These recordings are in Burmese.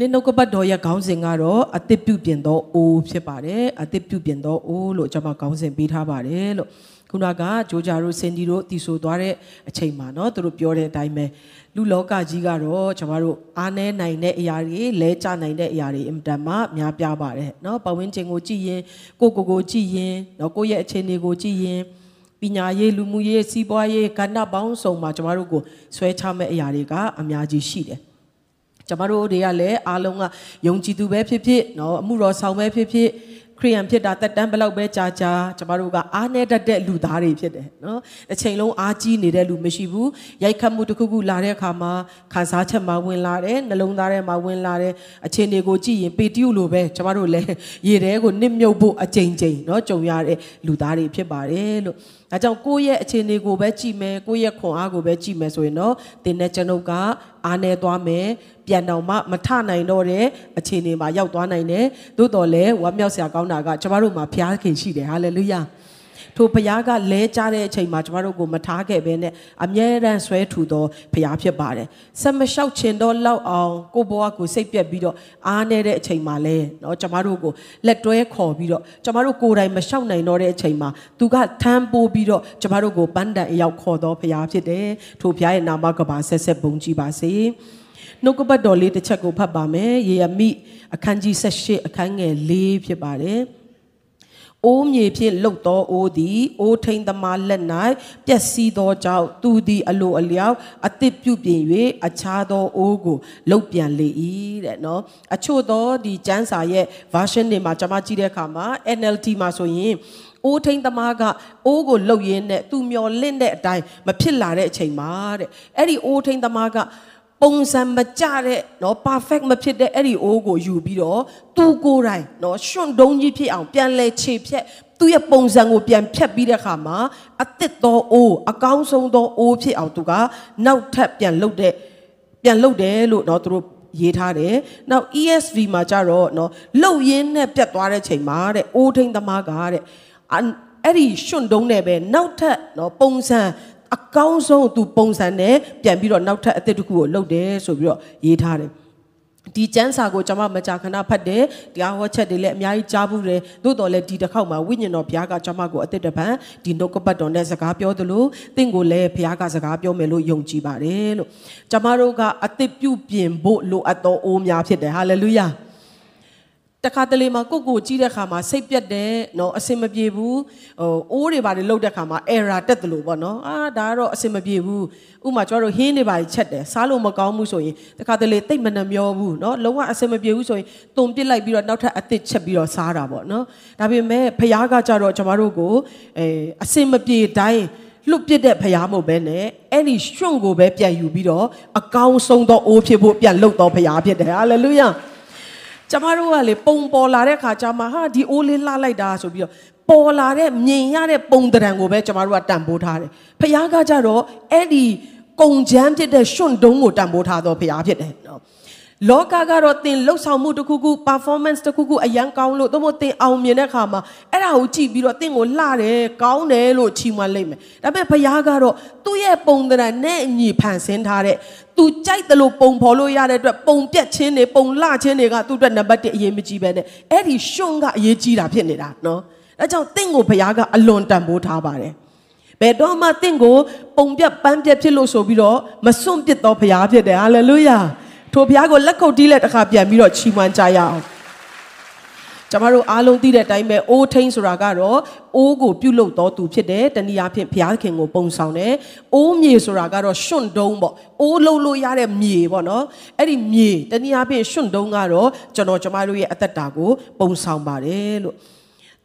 နေ့နှုတ်ကပတ်တော်ရဲ့ခေါင်းစဉ်ကတော့အသစ်ပြုပြင်သောအိုးဖြစ်ပါတယ်အသစ်ပြုပြင်သောအိုးလို့ကျွန်မခေါင်းစဉ်ပေးထားပါတယ်လို့ခုနကဂျိုဂျာတို့စင်ဒီတို့တည်ဆိုသွားတဲ့အချိန်မှာเนาะသူတို့ပြောတဲ့အတိုင်းပဲလူလောကကြီးကတော့ကျွန်တော်တို့အားနည်းနိုင်တဲ့အရာတွေလဲကျနိုင်တဲ့အရာတွေအင်တန်မှများပြားပါတယ်เนาะပဝင်းချင်းကိုကြည့်ရင်ကိုကိုကိုကြည့်ရင်เนาะကိုယ့်ရဲ့အခြေအနေကိုကြည့်ရင်ပညာရေးလူမှုရေးစီးပွားရေးကဏ္ဍပေါင်းစုံမှာကျမတို့ကိုဆွဲချမဲ့အရာတွေကအများကြီးရှိတယ် ကျမတို့တွေကလည်းအားလုံးကယုံကြည်သူပဲဖြစ်ဖြစ်เนาะအမှုတော်ဆောင်ပဲဖြစ်ဖြစ်ခရိယန်ဖြစ်တာတက်တန်းဘလောက်ပဲကြာကြာကျမတို့ကအားနေတတ်တဲ့လူသားတွေဖြစ်တယ်နော်တစ်ချိန်လုံးအားကြီးနေတဲ့လူမရှိဘူးရိုက်ခတ်မှုတစ်ခုခုလာတဲ့အခါမှာခံစားချက်မှာဝင်လာတယ်နှလုံးသားထဲမှာဝင်လာတယ်အခြေအနေကိုကြည့်ရင်ပေတျုလိုပဲကျမတို့လည်းရေထဲကိုနစ်မြုပ်ဖို့အကြိမ်ကြိမ်နော်ကြုံရတဲ့လူသားတွေဖြစ်ပါတယ်လို့ ဒါကြောင့်ကိုယ့်ရဲ့အခြေအနေကိုပဲကြည့်မယ်ကိုယ့်ရဲ့ခွန်အားကိုပဲကြည့်မယ်ဆိုရင်တော့တင်းနဲ့ကျွန်ုပ်ကအားနေသွားမယ်ပြန်တော့မှမထနိုင်တော့တဲ့အခြေအနေမှာရောက်သွားနိုင်တယ်သို့တော်လည်းဝမ်းမြောက်စရာကောင်းတာကကျမတို့မှာဘုရားခင်ရှိတယ်ဟာလေလုယာ ထိုဘုရားကလဲကြတဲ့အချိန်မှာကျမတို့ကိုမထားခဲ့ဘဲနဲ့အမြဲတမ်းဆွဲထူသောဘုရားဖြစ်ပါတယ်။ဆက်မလျှောက်ချင်တော့လောက်အောင်ကိုဘွားကိုစိတ်ပြက်ပြီးတော့အားနေတဲ့အချိန်မှာလဲเนาะကျမတို့ကိုလက်တွဲခေါ်ပြီးတော့ကျမတို့ကိုယ်တိုင်မလျှောက်နိုင်တော့တဲ့အချိန်မှာသူကထမ်းပိုးပြီးတော့ကျမတို့ကိုပန်းတန်အရောက်ခေါ်သောဘုရားဖြစ်တယ်။ထိုဘုရားရဲ့နာမကပါဆက်ဆက်ပုံကြည်ပါစေ။နှုတ်ကပတ်တော်လေးတစ်ချက်ကိုဖတ်ပါမယ်ယေရမိအခန်းကြီး18အခန်းငယ်၄ဖြစ်ပါတယ် အိုးမြေဖြင့်လှုပ်သောအိုးသည်အိုးထိန်သမားလက်၌ပျက်စီးသောကြောင့်သူသည်အလိုအလျောက်အသစ်ပြုပြင်၍အခြားသောအိုးကိုလှုပ်ပြန်လေ၏တဲ့နော်အချို့သောဒီကျမ်းစာရဲ့ version တွေမှာကျွန်မကြည့်တဲ့အခါမှာ NLT မှာဆိုရင်အိုးထိန်သမားကအိုးကိုလှုပ်ရင်းနဲ့သူမျောလင့်တဲ့အတိုင်းမဖြစ်လာတဲ့အချိန်မှာတဲ့အဲ့ဒီအိုးထိန်သမားက ပုံစံမကျတဲ့เนาะ perfect မဖြစ်တဲ့အဲ့ဒီအိုးကိုယူပြီးတော့သူကိုယ်တိုင်เนาะရွှွန့်တုံးကြီးဖြစ်အောင်ပြန်လဲခြေဖြက်သူ့ရဲ့ပုံစံကိုပြန်ဖြတ်ပြီးတဲ့အခါမှာအသစ်သောအိုးအကောင်းဆုံးသောအိုးဖြစ်အောင်သူကနောက်ထပ်ပြန်လုပ်တဲ့ပြန်လုပ်တယ်လို့เนาะသူတို့ရေးထားတယ်။နောက် ESV မှာကြတော့เนาะလှုပ်ရင်းနဲ့ပြတ်သွားတဲ့ချိန်မှာတဲ့အိုးထိန်သမားကတဲ့အဲ့ဒီရွှွန့်တုံးနဲ့ပဲနောက်ထပ်เนาะပုံစံ အကောင်းဆုံးသူပုံစံနဲ့ပြန်ပြီးတော့နောက်ထပ်အသစ်တစ်ခုကိုလုပ်တယ်ဆိုပြီးတော့ရေးထားတယ်ဒီကျမ်းစာကိုကျွန်မမကြာခဏဖတ်တယ်တရားဟောချက်တွေလည်းအများကြီးကြားဘူးတယ်သို့တော်လည်းဒီတစ်ခေါက်မှာဝိညာဉ်တော်ဘုရားကကျွန်မကိုအသစ်တစ်ပံဒီနှုတ်ကပတ်တော်နဲ့စကားပြောသလိုတင့်ကိုလည်းဘုရားကစကားပြောမယ်လို့ယုံကြည်ပါတယ်လို့ကျွန်မတို့ကအသစ်ပြုပြင်ဖို့လိုအပ်သောအိုးများဖြစ်တယ်ဟာလေလုယာ တခါတလေမှာကိုကိုကြီးတဲ့ခါမှာစိတ်ပြတ်တယ်နော်အစင်မပြေဘူးဟိုအိုးတွေပါလေလှုပ်တဲ့ခါမှာ error တက်တယ်လို့ပေါ့နော်အာဒါကတော့အစင်မပြေဘူးဥမာကျွန်တော်တို့ဟင်းတွေပါချက်တယ်စားလို့မကောင်းဘူးဆိုရင်တခါတလေတိတ်မနှမျောဘူးနော်လုံးဝအစင်မပြေဘူးဆိုရင်တုံပစ်လိုက်ပြီးတော့နောက်ထပ်အသစ်ချက်ပြီးတော့စားတာပေါ့နော်ဒါပေမဲ့ဖះကကြတော့ကျွန်တော်တို့ကိုအဲအစင်မပြေတိုင်းလွတ်ပစ်တဲ့ဖရားမဟုတ်ပဲနဲ့အဲ့ဒီရွှွန့်ကိုပဲပြန်ယူပြီးတော့အကောင်းဆုံးသောအိုးဖြစ်ဖို့ပြန်လှုပ်တော်ဖရားဖြစ်တယ်ဟာလေလုယာ ကျမတို့ကလေပုံပေါ်လာတဲ့ခါကျမှဟာဒီအိုးလေးလှလိုက်တာဆိုပြီးတော့ပေါ်လာတဲ့မြင်ရတဲ့ပုံတံကိုပဲကျမတို့ကတန်ဖိုးထားတယ်ဖခင်ကကြတော့အဲ့ဒီကုံချမ်းဖြစ်တဲ့ရွှွန့်တုံးကိုတန်ဖိုးထားတော့ဖခင်ဖြစ်တယ်နော် လောကကတော့သင်လှုပ်ဆောင်မှုတစ်ခုခု performance တစ်ခုခုအရန်ကောင်းလို့သို့မဟုတ်သင်အောင်မြင်တဲ့အခါမှာအဲ့ဒါကိုကြည့်ပြီးတော့သင်ကိုလှတယ်ကောင်းတယ်လို့ချီးမွမ်းလိုက်မယ်ဒါပေမဲ့ဘုရားကတော့သူ့ရဲ့ပုံသဏ္ဍာန်နဲ့အညီဖန်ဆင်းထားတဲ့သူကြိုက်တယ်လို့ပုံဖော်လို့ရတဲ့အတွက်ပုံပြက်ခြင်းတွေပုံလှခြင်းတွေကသူ့အတွက်နံပါတ်1အရေးမကြီးပဲနဲ့အဲ့ဒီရှုံးကအရေးကြီးတာဖြစ်နေတာနော်ဒါကြောင့်သင်ကိုဘုရားကအလွန်တန်ဖိုးထားပါတယ်ဘယ်တော့မှသင်ကိုပုံပြက်ပန်းပြက်ဖြစ်လို့ဆိုပြီးတော့မစွန့်ပစ်တော့ဘုရားဖြစ်တယ်ဟာလေလုယာ ထိုဘုရားကိုလက်ခုပ်တီးလက်တစ်ခါပြန်ပြီးတော့ချီးမွမ်းကြရအောင်ကျမတို့အားလုံးသိတဲ့အတိုင်းပဲအိုးထိန်ဆိုတာကတော့အိုးကိုပြုတ်လုတော်သူဖြစ်တယ်တနည်းအားဖြင့်ဘုရားခင်ကိုပုံဆောင်တယ်အိုးမြေဆိုတာကတော့ရွှွန့်တုံးပေါ့အိုးလုံးလို့ရတဲ့မြေပေါ့နော်အဲ့ဒီမြေတနည်းအားဖြင့်ရွှွန့်တုံးကတော့ကျွန်တော်ကျမတို့ရဲ့အသက်တာကိုပုံဆောင်ပါတယ်လို့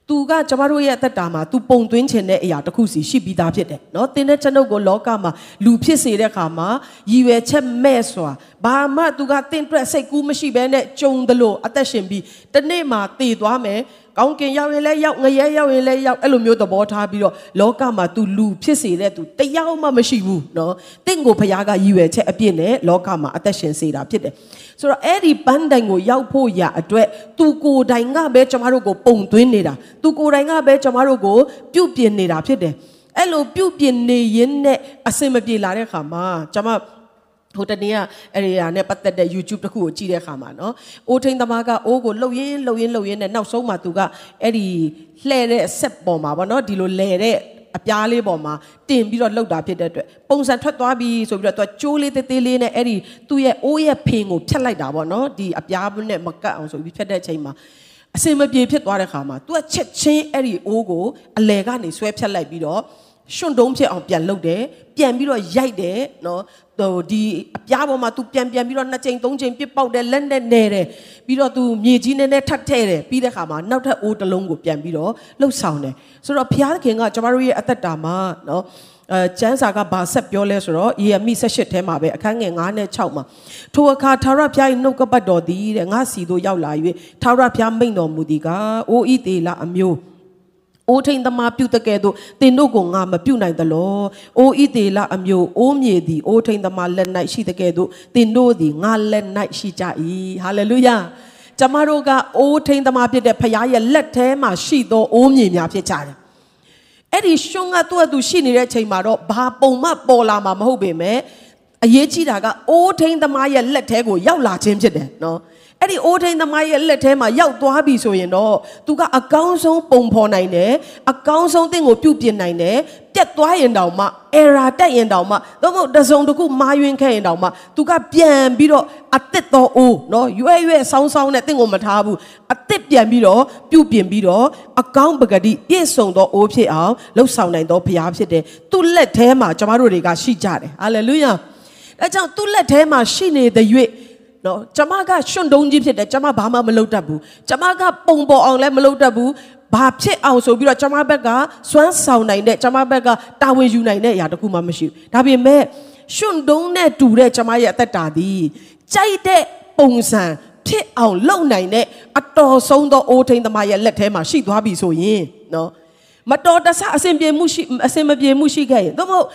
သူကကျမတို့ရဲ့အသက်တာမှာသူပုံသွင်းခြင်းတဲ့အရာတစ်ခုစီရှိပြီးသားဖြစ်တယ်เนาะတင်းတဲ့ကျွန်ုပ်ကိုလောကမှာလူဖြစ်စေတဲ့အခါမှာရည်ရွယ်ချက်မဲ့စွာဘာမှသူကတင်းအတွက်စိတ်ကူးမရှိဘဲနဲ့ကြုံတယ်လို့အသက်ရှင်ပြီးတနေ့မှာတည်သွားမယ် ကောင်းကင်ရောက်ရင်လည်းရောက်ငရဲရောက်ရင်လည်းရောက်အဲ့လိုမျိုးသဘောထားပြီးတော့လောကမှာ तू လူဖြစ်စေတဲ့ तू တယောက်မှမရှိဘူးเนาะတင့်ကိုဖခင်ကရည်ရွယ်ချက်အပြည့်နဲ့လောကမှာအသက်ရှင်စေတာဖြစ်တယ်ဆိုတော့အဲ့ဒီပန်းတိုင်ကိုရောက်ဖို့ရအတွက် तू ကိုယ်တိုင်ကပဲကျမတို့ကိုပုံသွင်းနေတာ तू ကိုယ်တိုင်ကပဲကျမတို့ကိုပြုတ်ပြင်နေတာဖြစ်တယ်အဲ့လိုပြုတ်ပြင်နေရင်းနဲ့အစင်မပြေလာတဲ့ခါမှာကျမ ဟိုတနေ့ကအဲ့ဒီဟာနဲ့ပတ်သက်တဲ့ YouTube တစ်ခုကိုကြည့်တဲ့အခါမှာနော်အိုးထိန်သမားကအိုးကိုလှုပ်ရင်းလှုပ်ရင်းလှုပ်ရင်းနဲ့နောက်ဆုံးမှသူကအဲ့ဒီလှဲ့တဲ့ဆက်ပေါ်မှာပေါ့နော်ဒီလိုလဲတဲ့အပြားလေးပေါ်မှာတင်ပြီးတော့လှုပ်တာဖြစ်တဲ့အတွက်ပုံစံထွက်သွားပြီဆိုပြီးတော့သူကကျိုးလေးသေးသေးလေးနဲ့အဲ့ဒီသူ့ရဲ့အိုးရဲ့ဖင်ကိုဖြတ်လိုက်တာပေါ့နော်ဒီအပြားနဲ့မကတ်အောင်ဆိုပြီးဖြတ်တဲ့အချိန်မှာအစင်မပြေဖြစ်သွားတဲ့ခါမှာ तू ကချက်ချင်းအဲ့ဒီအိုးကိုအလဲကနေဆွဲဖြတ်လိုက်ပြီးတော့ ရှွန့်တုံးဖြစ်အောင်ပြန်လုပ်တယ်ပြန်ပြီးတော့ရိုက်တယ်နော်ဟိုဒီအပြားပေါ်မှာ तू ပြန်ပြန်ပြီးတော့နှစ်ချိန်သုံးချိန်ပစ်ပေါက်တယ်လက်နဲ့နေတယ်ပြီးတော့ तू မြေကြီးနဲ့နဲ့ထပ်ထဲ့တယ်ပြီးတဲ့ခါမှာနောက်ထပ်အိုးတစ်လုံးကိုပြန်ပြီးတော့လှုပ်ဆောင်တယ်ဆိုတော့ဘုရားသခင်ကကျမတို့ရဲ့အသက်တာမှာနော်အဲကျမ်းစာကဘာဆက်ပြောလဲဆိုတော့ယေရမိ18ထဲမှာပဲအခန်းငယ်9နဲ့6မှာထိုအခါထာဝရဘုရား၏နှုတ်ကပတ်တော်သည်တဲ့ငါစီတို့ရောက်လာ၍ထာဝရဘုရားမိန့်တော်မူသည်ကအိုဤသေးလာအမျိုး အိုးထိန်သမားပြုတ်တကဲ့သို့တင်တို့ကိုငါမပြုတ်နိုင်သလော။အိုဤသေးလာအမျိုးအိုးမြေသည်အိုးထိန်သမားလက်၌ရှိတကဲ့သို့တင်တို့သည်ငါလက်၌ရှိကြ၏။ဟာလေလုယာ။ကျမတို့ကအိုးထိန်သမားဖြစ်တဲ့ဖခင်ရဲ့လက်ထဲမှာရှိသောအိုးမြေများဖြစ်ကြတယ်။အဲ့ဒီရှုံးကသူ့အတူရှိနေတဲ့အချိန်မှာတော့ဘာပုံမှပေါ်လာမှာမဟုတ်ပေမဲ့အရေးကြီးတာကအိုးထိန်သမားရဲ့လက်ထဲကိုရောက်လာခြင်းဖြစ်တယ်နော်။ အဲ့ဒီအိုးထိန်သမားရဲ့လက်ထဲမှာရောက်သွားပြီဆိုရင်တော့သူကအကောင်းဆုံးပုံဖော်နိုင်တယ်အကောင်းဆုံးသင်ကိုပြုတ်ပြင်နိုင်တယ်ပြတ်သွားရင်တောင်မှ error တက်ရင်တောင်မှသို့မဟုတ်တစုံတစ်ခုမာယွင်းခဲ့ရင်တောင်မှသူကပြန်ပြီးတော့အသစ်သောအိုးနော်ရွဲ့ရွဲ့ဆောင်းဆောင်းနဲ့သင်ကိုမထားဘူးအသစ်ပြန်ပြီးတော့ပြုတ်ပြင်ပြီးတော့အကောင်းပဂတိပြည့်စုံသောအိုးဖြစ်အောင်လှုပ်ဆောင်နိုင်သောဘုရားဖြစ်တယ်သူ့လက်ထဲမှာကျမတို့တွေကရှိကြတယ်ဟာလေလုယာအဲကြောင့်သူ့လက်ထဲမှာရှိနေတဲ့၍ နော်ကျမကရှွန့်တုံးကြီးဖြစ်တယ်ကျမဘာမှမလုပ်တတ်ဘူးကျမကပုံပေါ်အောင်လည်းမလုပ်တတ်ဘူးဘာဖြစ်အောင်ဆိုပြီးတော့ကျမဘက်ကစွမ်းဆောင်နိုင်တဲ့ကျမဘက်ကတာဝန်ယူနိုင်တဲ့အရာတခုမှမရှိဘူးဒါပေမဲ့ရှွန့်တုံးနဲ့တူတဲ့ကျမရဲ့အသက်တာသည်ကြိုက်တဲ့ပုံစံဖြစ်အောင်လုပ်နိုင်တဲ့အတော်ဆုံးသောအိုးထိန်သမားရဲ့လက်ထဲမှာရှိသွားပြီဆိုရင်နော်မတော်တဆအစဉ်ပြေမှုရှိအစဉ်မပြေမှုရှိခဲ့ရင်သို့မဟုတ်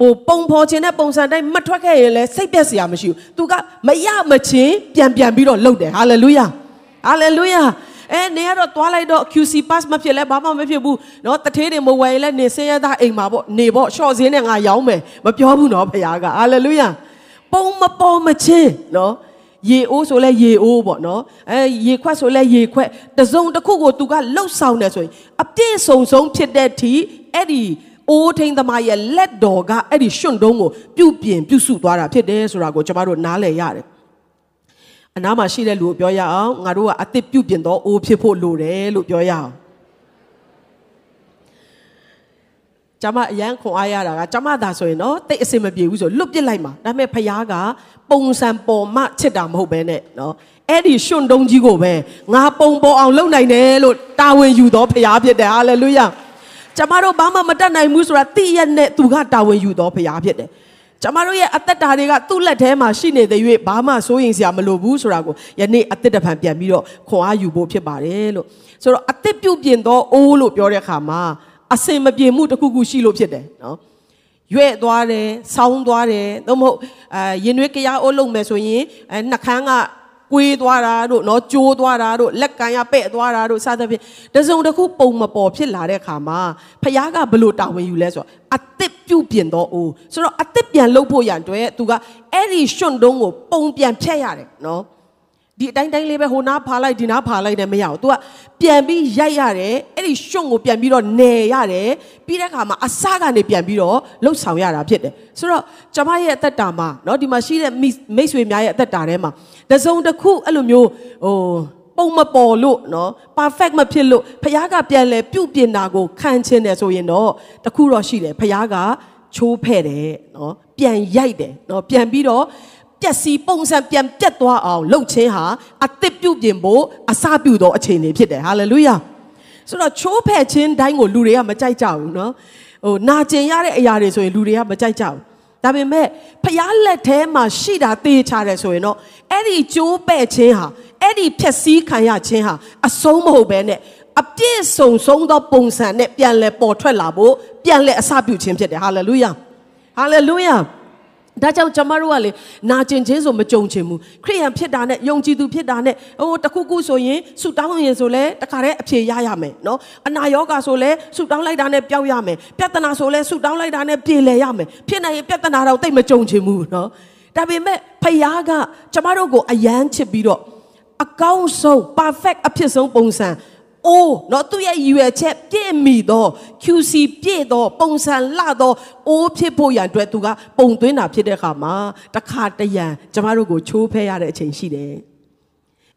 ပိုပုံဖော်ခြင်းတဲ့ပုံစံတိုင်းမထွက်ခဲ့ရင်လည်းစိတ်ပျက်စရာမရှိဘူး။ तू ကမရမချင်းပြန်ပြန်ပြီးတော့လုပ်တယ်။ဟာလေလုယာ။ဟာလေလုယာ။အဲနေရတော့သွားလိုက်တော့ QC pass မဖြစ်လဲဘာမှမဖြစ်ဘူး။နော်တထေးတွေမဝယ်ရင်လည်းနေဆင်းရဲသားအိမ်မှာပေါ့နေပေါ့ရှော့စင်းနဲ့ငါရောင်းမယ်မပြောဘူးနော်ဖခင်က။ဟာလေလုယာ။ပုံမပေါ်မချင်းနော်ရေအိုးဆိုလဲရေအိုးပေါ့နော်အဲရေခွက်ဆိုလဲရေခွက်တစုံတစ်ခုကို तू ကလှုပ်ဆောင်တယ်ဆိုရင်အပြည့်စုံဆုံးဖြစ်တဲ့အထိအဲ့ဒီ အိုးထိန်သမားရဲ့လက်တော်ကအဲ့ဒီရှွန့်တုံးကိုပြုတ်ပြင်ပြုတ်စုသွားတာဖြစ်တယ်ဆိုတာကိုကျွန်တော်တို့နားလည်ရတယ်အနားမှာရှိတဲ့လူကိုပြောရအောင်ငါတို့ကအသစ်ပြုတ်ပြင်တော့အိုးဖြစ်ဖို့လိုတယ်လို့ပြောရအောင်ကျမအရန်ခွန်အားရတာကကျမသာဆိုရင်တော့တိတ်အစင်မပြေဘူးဆိုလွတ်ပစ်လိုက်မှာဒါပေမဲ့ဖခင်ကပုံစံပေါ်မှချစ်တာမဟုတ်ပဲနဲ့နော်အဲ့ဒီရှွန့်တုံးကြီးကိုပဲငါပုံပေါ်အောင်လုပ်နိုင်တယ်လို့တာဝန်ယူတော်ဖခင်ဖြစ်တယ်ဟာလေလုယာ ကျမတို့ဘာမှမတတ်နိုင်ဘူးဆိုတာသိရနဲ့သူကတာဝန်ယူတော်ဖရားဖြစ်တယ်ကျမတို့ရဲ့အသက်တာတွေကသူ့လက်ထဲမှာရှိနေတဲ့၍ဘာမှစိုးရင်စရာမလိုဘူးဆိုတာကိုယနေ့အသက်တဖန်ပြန်ပြီးတော့ခွန်အားယူဖို့ဖြစ်ပါတယ်လို့ဆိုတော့အသက်ပြုတ်ပြင်သောအိုးလို့ပြောတဲ့အခါမှာအစင်မပြေမှုတစ်ခုခုရှိလို့ဖြစ်တယ်နော်ရွဲ့သွားတယ်ဆောင်းသွားတယ်သို့မဟုတ်အဲရင်ွေးကြရအိုးလုံးမယ်ဆိုရင်အဲနှခမ်းက ကွေးသွားတာတို့နော်ကျိုးသွားတာတို့လက်ကန်ရပဲ့သွားတာတို့စသဖြင့်တစုံတစ်ခုပုံမပေါ်ဖြစ်လာတဲ့အခါမှာဖခင်ကဘလို့တာဝန်ယူလဲဆိုတော့အသစ်ပြုတ်ပြင်တော့အိုးဆိုတော့အသစ်ပြန်လှုပ်ဖို့ရန်အတွက်သူကအဲ့ဒီရှင်တုံးကိုပုံပြန်ဖြတ်ရတယ်နော် ဒီအတိုင်းတိုင်းလေးပဲဟိုနားဖာလိုက်ဒီနားဖာလိုက်တယ်မရဘူး။ तू ကပြန်ပြီးရိုက်ရတယ်။အဲ့ဒီရှွန့်ကိုပြန်ပြီးတော့နယ်ရတယ်။ပြီးတဲ့အခါမှာအစကနေပြန်ပြီးတော့လှုပ်ဆောင်ရတာဖြစ်တယ်။ဆိုတော့ကျမရဲ့အသက်တာမှာเนาะဒီမှာရှိတဲ့မိတ်ဆွေများရဲ့အသက်တာထဲမှာတစုံတစ်ခုအဲ့လိုမျိုးဟိုပုံမပေါ်လို့เนาะ perfect မဖြစ်လို့ဖခင်ကပြန်လဲပြုတ်ပြင်တာကိုခံချင်တယ်ဆိုရင်တော့တခုတော့ရှိတယ်ဖခင်ကချိုးဖဲ့တယ်เนาะပြန်ရိုက်တယ်เนาะပြန်ပြီးတော့ ပျက်စီးပုံစံပြန်ပြတ်သွားအောင်လှုပ်ခြင်းဟာအသစ်ပြုတ်ပြင်ဖို့အစပြုသောအခြေအနေဖြစ်တယ်ဟာလေလုယာဆိုတော့ချိုးဖဲ့ခြင်းတိုင်းကိုလူတွေကမကြိုက်ကြဘူးเนาะဟိုနာကျင်ရတဲ့အရာတွေဆိုရင်လူတွေကမကြိုက်ကြဘူးဒါပေမဲ့ဖျားလက်ထဲမှာရှိတာသေချာတယ်ဆိုရင်တော့အဲ့ဒီကြိုးပဲ့ခြင်းဟာအဲ့ဒီဖြက်စီးခံရခြင်းဟာအဆုံးမဟုတ်ပဲနဲ့အပြည့်စုံဆုံးသောပုံစံနဲ့ပြန်လဲပေါ်ထွက်လာဖို့ပြန်လဲအစပြုခြင်းဖြစ်တယ်ဟာလေလုယာဟာလေလုယာ ဒါကြောင့်ကျမတို့ကလေနာကျင်ခြင်းဆိုမကြုံချင်ဘူးခရိယန်ဖြစ်တာနဲ့ယုံကြည်သူဖြစ်တာနဲ့ဟိုတခုခုဆိုရင်ဆူတောင်းရင်ဆိုလဲတခါတည်းအဖြေရရမယ်နော်အနာယောဂါဆိုလဲဆူတောင်းလိုက်တာနဲ့ပျောက်ရမယ်ပြဿနာဆိုလဲဆူတောင်းလိုက်တာနဲ့ပြေလည်ရမယ်ဖြစ်နိုင်ရင်ပြဿနာတော့တိတ်မကြုံချင်ဘူးနော်ဒါပေမဲ့ဖခင်ကကျမတို့ကိုအယမ်းချစ်ပြီးတော့အကောင်းဆုံး perfect အဖြစ်ဆုံးပုံစံ အိုးနော်သူ့ရဲ့ရည်ရွယ်ချက်ပြည့်မီတော့ QC ပြည့်တော့ပုံစံလှတော့အိုးဖြစ်ဖို့ရန်အတွက်သူကပုံသွင်းတာဖြစ်တဲ့အခါမှာတခါတရံကျမတို့ကိုချိုးဖဲရတဲ့အချိန်ရှိတယ်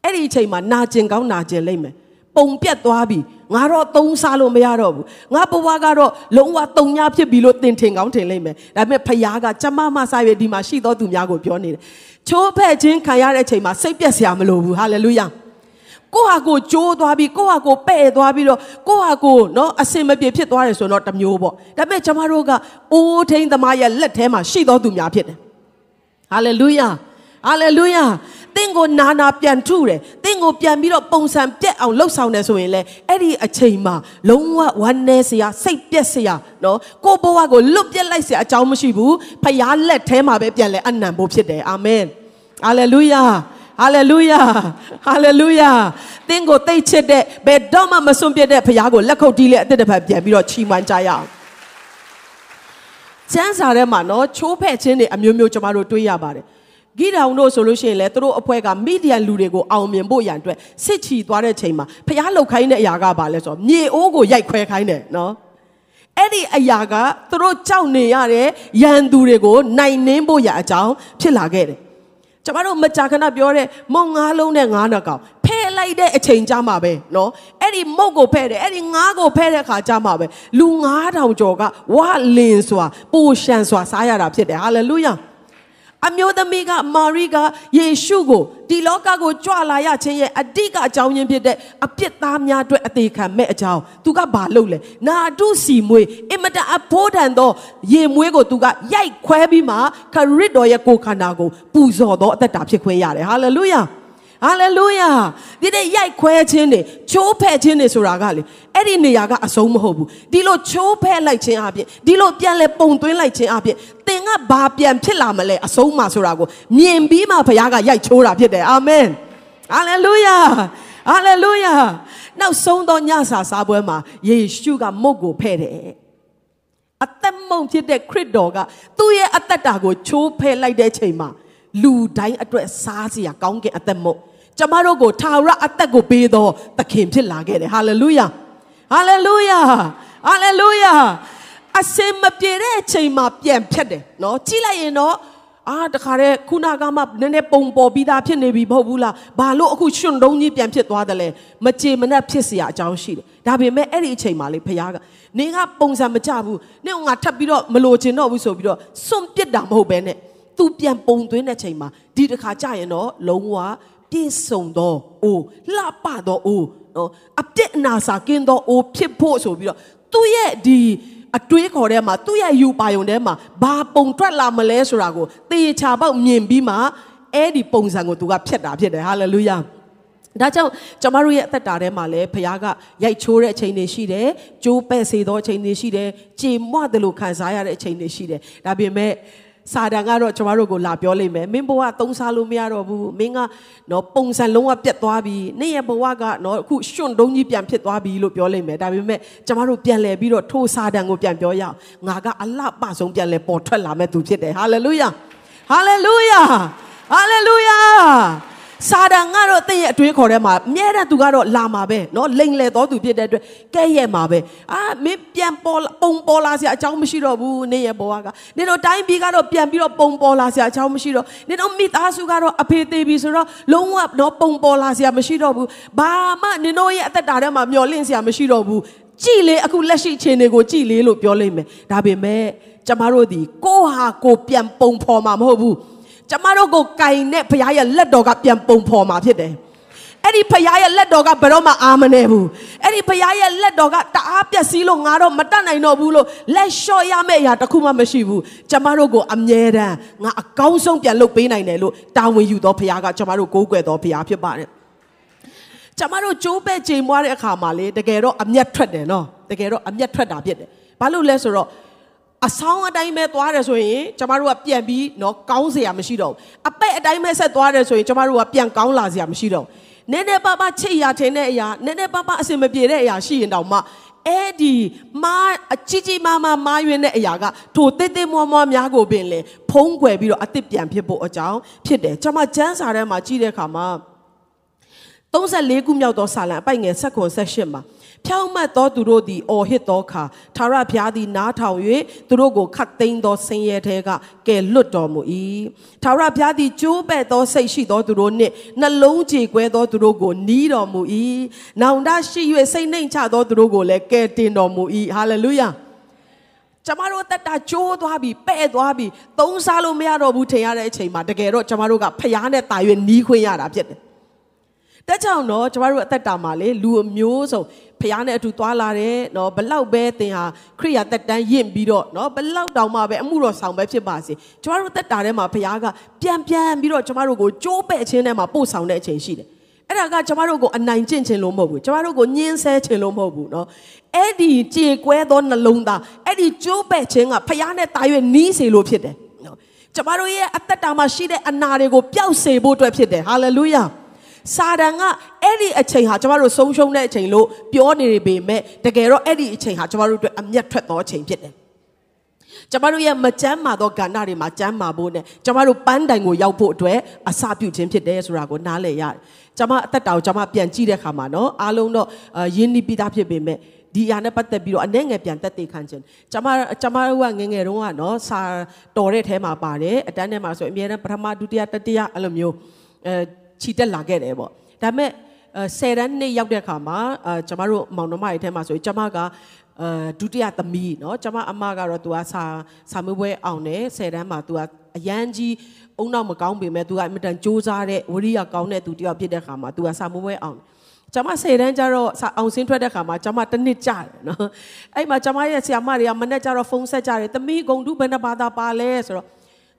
အဲ့ဒီအချိန်မှာနာကျင်ကောင်းနာကျင်လိမ့်မယ်ပုံပြတ်သွားပြီငါတော့သုံးစားလို့မရတော့ဘူးငါဘဝကတော့လုံးဝတုံညာဖြစ်ပြီလို့သင်ထင်ကောင်းထင်လိမ့်မယ်ဒါပေမဲ့ဖခင်ကကျမမစားရဒီမှာရှိသောသူများကိုပြောနေတယ်ချိုးဖဲ့ခြင်းခံရတဲ့အချိန်မှာစိတ်ပြက်စရာမလိုဘူးဟာလေလုယာ ကိုဟာကိုကြိုးသွားပြီးကိုဟာကိုပဲ့သွားပြီးတော့ကိုဟာကိုနော်အစင်မပြေဖြစ်သွားတယ်ဆိုတော့တမျိုးပေါ့ဒါပေမဲ့ကျမတို့ကအိုးထိန်သမားရဲ့လက်ထဲမှာရှိသောသူများဖြစ်တယ်ဟာလေလုယာဟာလေလုယာတင့်ကိုနာနာပြန်ထုတယ်တင့်ကိုပြန်ပြီးတော့ပုံစံပြက်အောင်လှုပ်ဆောင်တယ်ဆိုရင်လေအဲ့ဒီအချိန်မှာလုံးဝဝမ်းနည်းစရာစိတ်ပြက်စရာနော်ကိုဘဝကိုလွတ်ပြက်လိုက်စရာအကြောင်းမရှိဘူးဖရားလက်ထဲမှာပဲပြန်လဲအနံဖို့ဖြစ်တယ်အာမင်ဟာလေလုယာ ဟာလေလုယာဟာလေလုယာသင်ကိုသိချစ်တဲ့ဘယ်တော့မှမစွန့်ပြစ်တဲ့ဖရားကိုလက်ခုပ်တီးလက်အသက်တစ်ဖက်ပြန်ပြီးတော့ချီးမွမ်းကြရအောင်ကျမ်းစာထဲမှာနော်ချိုးဖဲ့ခြင်းတွေအမျိုးမျိုးကျွန်တော်တို့တွေ့ရပါတယ်ဂိဒေါင်တို့ဆိုလို့ရှိရင်လည်းသူတို့အဖွဲ့ကမိဒီယန်လူတွေကိုအောင်မြင်ဖို့ရန်အတွက်စစ်ချီသွားတဲ့ချိန်မှာဖျားလှုပ်ခိုင်းတဲ့အရာကဘာလဲဆိုတော့မြေအိုးကိုရိုက်ခွဲခိုင်းတယ်နော်အဲ့ဒီအရာကသူတို့ကြောက်နေရတဲ့ရန်သူတွေကိုနိုင်နှင်းဖို့ရအကြောင်းဖြစ်လာခဲ့တယ် ကျမတို့မကြာခဏပြောတဲ့မုံငါးလုံးနဲ့ငါးနှကောင်ဖဲလိုက်တဲ့အချိန်ကြာမှာပဲနော်အဲ့ဒီမုတ်ကိုဖဲတယ်အဲ့ဒီငါးကိုဖဲတဲ့ခါကြာမှာပဲလူ9000ကျော်ကဝါလင်စွာပူရှန်စွာစားရတာဖြစ်တယ်ဟာလေလုယာ။ အမျိုးသမီးကမာရိကယေရှုကိုဒီလောကကိုကြွလာရခြင်းရဲ့အတိကအကြောင်းရင်းဖြစ်တဲ့အပြစ်သားများအတွက်အသေးခံမဲ့အကြောင်းသူကဘာလုပ်လဲနာတုစီမွေအင်မတန်အဖိုးတန်သောရေမွေးကိုသူကရိုက်ခွဲပြီးမှခရစ်တော်ရဲ့ကိုယ်ခန္ဓာကိုပူဇော်သောအသက်တာဖြစ်ခွင့်ရတယ်ဟာလေလုယာ ဟာလေလုယာဒီတဲ့ရိုက်ခွဲခြင်းတွေချိုးဖဲ့ခြင်းတွေဆိုတာကလေအဲ့ဒီနေရာကအဆုံးမဟုတ်ဘူးဒီလိုချိုးဖဲ့လိုက်ခြင်းအပြင်ဒီလိုပြန်လဲပုံသွင်းလိုက်ခြင်းအပြင်သင်ကဘာပြန်ဖြစ်လာမလဲအဆုံးမဆိုတာကိုမြင်ပြီးမှဘုရားကရိုက်ချိုးတာဖြစ်တယ်အာမင်ဟာလေလုယာဟာလေလုယာနောက်ဆုံးသောညစာစားပွဲမှာယေရှုကမုတ်ကိုဖဲ့တယ်အသက်မုံဖြစ်တဲ့ခရစ်တော်ကသူ့ရဲ့အသက်တာကိုချိုးဖဲ့လိုက်တဲ့ချိန်မှာ လူတိုင်းအတွက်စားစရာကောင်းကင်အသက်မုတ်ကျမတို့ကိုထာဝရအသက်ကိုပေးသောသခင်ဖြစ်လာခဲ့တယ်ဟာလေလုယာဟာလေလုယာဟာလေလုယာအစင်မပြေတဲ့အချိန်မှာပြန်ဖြတ်တယ်နော်ကြည့်လိုက်ရင်တော့အာတခါတည်းခုနကမှနည်းနည်းပုံပေါ်ပြီးသားဖြစ်နေပြီမဟုတ်ဘူးလားဘာလို့အခုရှင်တုံးကြီးပြန်ဖြစ်သွားတယ်လဲမကြေမနက်ဖြစ်เสียအကြောင်းရှိတယ်ဒါပေမဲ့အဲ့ဒီအချိန်မှာလေဖခင်ကနင်ကပုံစံမကြဘူးနင်ကငါထပ်ပြီးတော့မလို့ချင်တော့ဘူးဆိုပြီးတော့စွန့်ပစ်တာမဟုတ်ပဲနဲ့ သူပြန်ပုံသွင်းတဲ့ချိန်မှာဒီတစ်ခါကြာရင်တော့လုံးဝပြည့်စုံတော့အိုးလှပတော့အိုးနော်အပြစ်အနာစာကင်းတော့အိုးဖြစ်ဖို့ဆိုပြီးတော့သူ့ရဲ့ဒီအတွေးခေါ်ထဲမှာသူ့ရဲ့ယူပါယုံထဲမှာဘာပုံထွက်လာမလဲဆိုတာကိုသေချာပေါက်မြင်ပြီးမှအဲ့ဒီပုံစံကိုသူကဖျက်တာဖြစ်တယ်ဟာလေလုယာဒါကြောင့်ကျမတို့ရဲ့အသက်တာထဲမှာလည်းဖခင်ကရိုက်ချိုးတဲ့အချိန်တွေရှိတယ်။ကြိုးပဲ့စေသောအချိန်တွေရှိတယ်။ကြေမွတယ်လို့ခံစားရတဲ့အချိန်တွေရှိတယ်။ဒါပေမဲ့ စာတန်ကတော့ကျမတို့ကိုလာပြောလိမ့်မယ်မင်းဘဝသုံးစားလို့မရတော့ဘူးမင်းကနော်ပုံစံလုံးဝပြတ်သွားပြီနေ့ရဲ့ဘဝကနော်အခုရှွန့်တုံးကြီးပြန်ဖြစ်သွားပြီလို့ပြောလိမ့်မယ်ဒါပေမဲ့ကျမတို့ပြန်လဲပြီးတော့ထိုးစာတန်ကိုပြန်ပြောရအောင်ငါကအလှပဆုံးပြန်လဲပေါ်ထွက်လာမဲ့သူဖြစ်တယ်ဟာလေလုယာဟာလေလုယာဟာလေလုယာ စာတန်ကတော့တင့်ရဲ့အတွေးခေါ်ထဲမှာအမြဲတမ်းသူကတော့လာမှာပဲเนาะလိန်လေတော်သူဖြစ်တဲ့အတွက်ကဲ့ရဲ့မှာပဲအာမင်းပြန်ပေါ်ပုံပေါ်လာစရာအကြောင်းမရှိတော့ဘူးနင့်ရဲ့ဘဝကနင်တို့တိုင်းပြည်ကတော့ပြန်ပြီးတော့ပုံပေါ်လာစရာအကြောင်းမရှိတော့နင်တို့မိသားစုကတော့အဖေသေးပြီဆိုတော့လုံးဝเนาะပုံပေါ်လာစရာမရှိတော့ဘူးဘာမှနင်တို့ရဲ့အသက်တာထဲမှာမျောလင့်စရာမရှိတော့ဘူးကြည်လေအခုလက်ရှိအခြေအနေကိုကြည်လေလို့ပြောလိမ့်မယ်ဒါပေမဲ့ကျမတို့ဒီကိုဟာကိုပြန်ပုံဖော်မှာမဟုတ်ဘူး ကျမတို့ကိုကင်တဲ့ဘုရားရဲ့လက်တော်ကပြန်ပုံဖော်มาဖြစ်တယ်အဲ့ဒီဘုရားရဲ့လက်တော်ကဘယ်တော့မှအာမနေဘူးအဲ့ဒီဘုရားရဲ့လက်တော်ကတအားပြက်စီးလို့ငါတော့မတတ်နိုင်တော့ဘူးလို့လက်လျှော့ရမယ့်အရာတစ်ခုမှမရှိဘူးကျမတို့ကိုအမြဲတမ်းငါအကောင်းဆုံးပြန်လုပ်ပေးနိုင်တယ်လို့တာဝန်ယူတော်ဘုရားကကျမတို့ကိုးကွယ်တော်ဘုရားဖြစ်ပါတယ်ကျမတို့ကြိုးပဲ့ချိန်မွားတဲ့အခါမှာလေတကယ်တော့အမျက်ထွက်တယ်နော်တကယ်တော့အမျက်ထွက်တာဖြစ်တယ်ဘာလို့လဲဆိုတော့ အဆောင်အတိုင်းပဲသွားတယ်ဆိုရင်ကျမတို့ကပြန်ပြီးနော်ကောင်းစရာမရှိတော့ဘူးအပဲ့အတိုင်းပဲဆက်သွားတယ်ဆိုရင်ကျမတို့ကပြန်ကောင်းလာစရာမရှိတော့ဘူးနည်းနည်းပါးပါးချိတ်ရထင်တဲ့အရာနည်းနည်းပါးပါးအစင်မပြေတဲ့အရာရှိရင်တောင်မှအဲ့ဒီမာအကြီးကြီးမားမားမားရွင်းတဲ့အရာကထိုတစ်တစ်မွားမွားများကိုပင်လေဖုံးကွယ်ပြီးတော့အစ်စ်ပြန်ဖြစ်ဖို့အကြောင်းဖြစ်တယ်ကျွန်မကျမ်းစာထဲမှာကြည့်တဲ့အခါမှာ34ခုမြောက်သောစာလံအပိုက်ငယ်16 18မှာ ဖြောင်းမတ်သောသူတို့သည်အော်ဟစ်သောအခါသာရဖျားသည်နားထောင်၍သူတို့ကိုခတ်သိမ်းသောဆင်းရဲထဲကကယ်လွတ်တော်မူ၏သာရဖျားသည်ကျိုးပဲ့သောစိတ်ရှိသောသူတို့နှင့်နှလုံးကြေကွဲသောသူတို့ကိုနီးတော်မူ၏နောင်တရှိ၍စိတ်နှိမ်ချသောသူတို့ကိုလည်းကယ်တင်တော်မူ၏ဟာလေလုယာကျမတို့တက်တာကျိုးသွားပြီပဲ့သွားပြီသုံးစားလို့မရတော့ဘူးထင်ရတဲ့အချိန်မှာတကယ်တော့ကျမတို့ကဖျားနဲ့တာ၍နီးခွင့်ရတာဖြစ်တယ် တက်ကြောင်တော့ကျမတို့အသက်တာမှာလေလူအမျိုးစုံဖះနဲ့အတူသွားလာတယ်နော်ဘလောက်ပဲသင်ဟာခရိယာတက်တန်းရင့်ပြီးတော့နော်ဘလောက်တောင်မှပဲအမှုတော်ဆောင်ပဲဖြစ်ပါစေကျမတို့တက်တာထဲမှာဖះကပြန်ပြန်ပြီးတော့ကျမတို့ကိုကြိုးပဲ့ခြင်းထဲမှာပို့ဆောင်တဲ့အချိန်ရှိတယ်အဲ့ဒါကကျမတို့ကိုအနိုင်ကျင့်ခြင်းလို့မဟုတ်ဘူးကျမတို့ကိုညှင်းဆဲခြင်းလို့မဟုတ်ဘူးเนาะအဲ့ဒီကြေကွဲသောနှလုံးသားအဲ့ဒီကြိုးပဲ့ခြင်းကဖះနဲ့တာရွေနီးစေလို့ဖြစ်တယ်เนาะကျမတို့ရဲ့အသက်တာမှာရှိတဲ့အနာတွေကိုပျောက်စေဖို့အတွက်ဖြစ်တယ်ဟာလေလုယာ စာတန်ကအဲ့ဒီအချိန်ဟာကျမတို့ဆုံးရှုံးတဲ့အချိန်လို့ပြောနေပေမဲ့တကယ်တော့အဲ့ဒီအချိန်ဟာကျမတို့အတွက်အမျက်ထွက်သောအချိန်ဖြစ်တယ်ကျမတို့ရဲ့မကြမ်းမာသောကဏ္ဍတွေမှာကြမ်းမာဖို့နဲ့ကျမတို့ပန်းတိုင်ကိုရောက်ဖို့အတွက်အစပြုခြင်းဖြစ်တယ်ဆိုတာကိုနားလည်ရတယ်။ကျမအသက်တာကိုကျမပြန်ကြည့်တဲ့အခါမှာနော်အားလုံးတော့ယဉ်နီးပြီးသားဖြစ်ပေမဲ့ဒီအရာနဲ့ပတ်သက်ပြီးတော့အနေငယ်ပြန်တက်သေးခံခြင်းကျမကျမတို့ကငငယ်တုန်းကနော်စာတော်တဲ့ထဲမှာပါတယ်အတန်းထဲမှာဆိုအမြဲတမ်းပထမဒုတိယတတိယအဲ့လိုမျိုးအဲ ခြိတက်လာခဲ့တယ်ပေါ့ဒါပေမဲ့ဆယ်တန်းနှစ်ရောက်တဲ့အခါမှာအဲကျမတို့မောင်နှမတွေထဲမှာဆိုရင်ကျမကအဲဒုတိယသမီးเนาะကျမအမကတော့ तू ကစာစာမေးပွဲအောင်တယ်ဆယ်တန်းမှာ तू ကအရန်ကြီးအုံနောက်မကောင်းပေမဲ့ तू ကအမြဲတမ်းစူးစမ်းတဲ့ဝရိယကောင်းတဲ့သူတယောက်ဖြစ်တဲ့အခါမှာ तू ကစာမေးပွဲအောင်ကျမဆယ်တန်းကျတော့အောင်စင်းထွက်တဲ့ခါမှာကျမတစ်နှစ်ကြာတယ်နော်အဲ့မှာကျမရဲ့ဆရာမတွေကမနေ့ကျတော့ဖုန်းဆက်ကြတယ်သမီးဂုံတုဘယ်နှဘာသာပါလဲဆိုတော့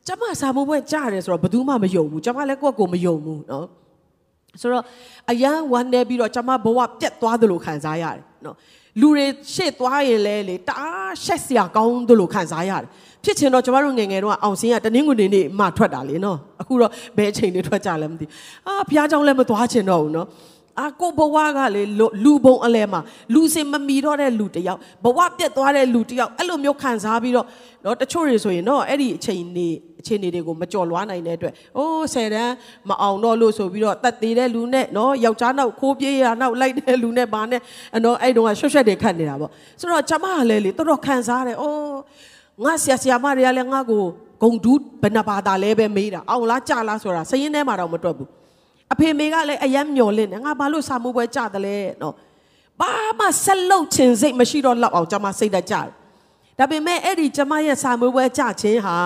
ကျမစာမိုးပွဲကြားတယ်ဆိုတော့ဘယ်သူမှမယုံဘူးကျမလည်းကိုယ့်ကိုမယုံဘူးနော်ဆိုတော့အရန်ဝမ်းနေပြီးတော့ကျမဘဝပြတ်သွားသလိုခံစားရတယ်နော်လူတွေရှေ့သွားရင်လဲလေတအားရှက်စရာကောင်းသလိုခံစားရတယ်ဖြစ်ချင်တော့ကျမတို့ငယ်ငယ်တော့အောင်စင်းကတနင်္ဂနွေနေ့မှထွက်တာလေနော်အခုတော့ဘယ်အချိန်တွေထွက်ကြလဲမသိအာဘုရားကျောင်းလည်းမသွားချင်တော့ဘူးနော် အာကိုဘဝကလေလူဘုံအလဲမှာလူစင်မမီတော့တဲ့လူတယောက်ဘဝပြတ်သွားတဲ့လူတယောက်အဲ့လိုမျိုးခံစားပြီးတော့နော်တချို့တွေဆိုရင်နော်အဲ့ဒီအချိန်နေအခြေအနေတွေကိုမကြော်လွားနိုင်တဲ့အတွက်အိုးဆယ်တန်းမအောင်တော့လို့ဆိုပြီးတော့တတ်သေးတဲ့လူနဲ့နော်ယောက်ျားနောက်ခိုးပြေးရနောက်လိုက်တဲ့လူနဲ့ဘာနဲ့နော်အဲ့တုန်းကရွှတ်ရွှတ်တွေခတ်နေတာပေါ့ဆိုတော့ကျမကလည်းလေတော်တော်ခံစားရတယ်အိုးငါဆရာဆရာမတွေကလည်းငါ့ကိုဂုံဒူးဘယ်နှဘာသာလဲပဲမေးတာအောင်လားကြာလားဆိုတာစရင်ထဲမှာတော့မတွက်ဘူး အဖေမေကလည်းအယမ်းမျော်လင့်တယ်ငါဘာလို့စာမိုးပွဲကြတယ်လဲနော်ဘာမှဆက်လုပ်ခြင်းစိတ်မရှိတော့လောက်အောင်ကျွန်မစိတ်တကြတယ်ဒါပေမဲ့အဲ့ဒီကျွန်မရဲ့စာမိုးပွဲကြခြင်းဟာ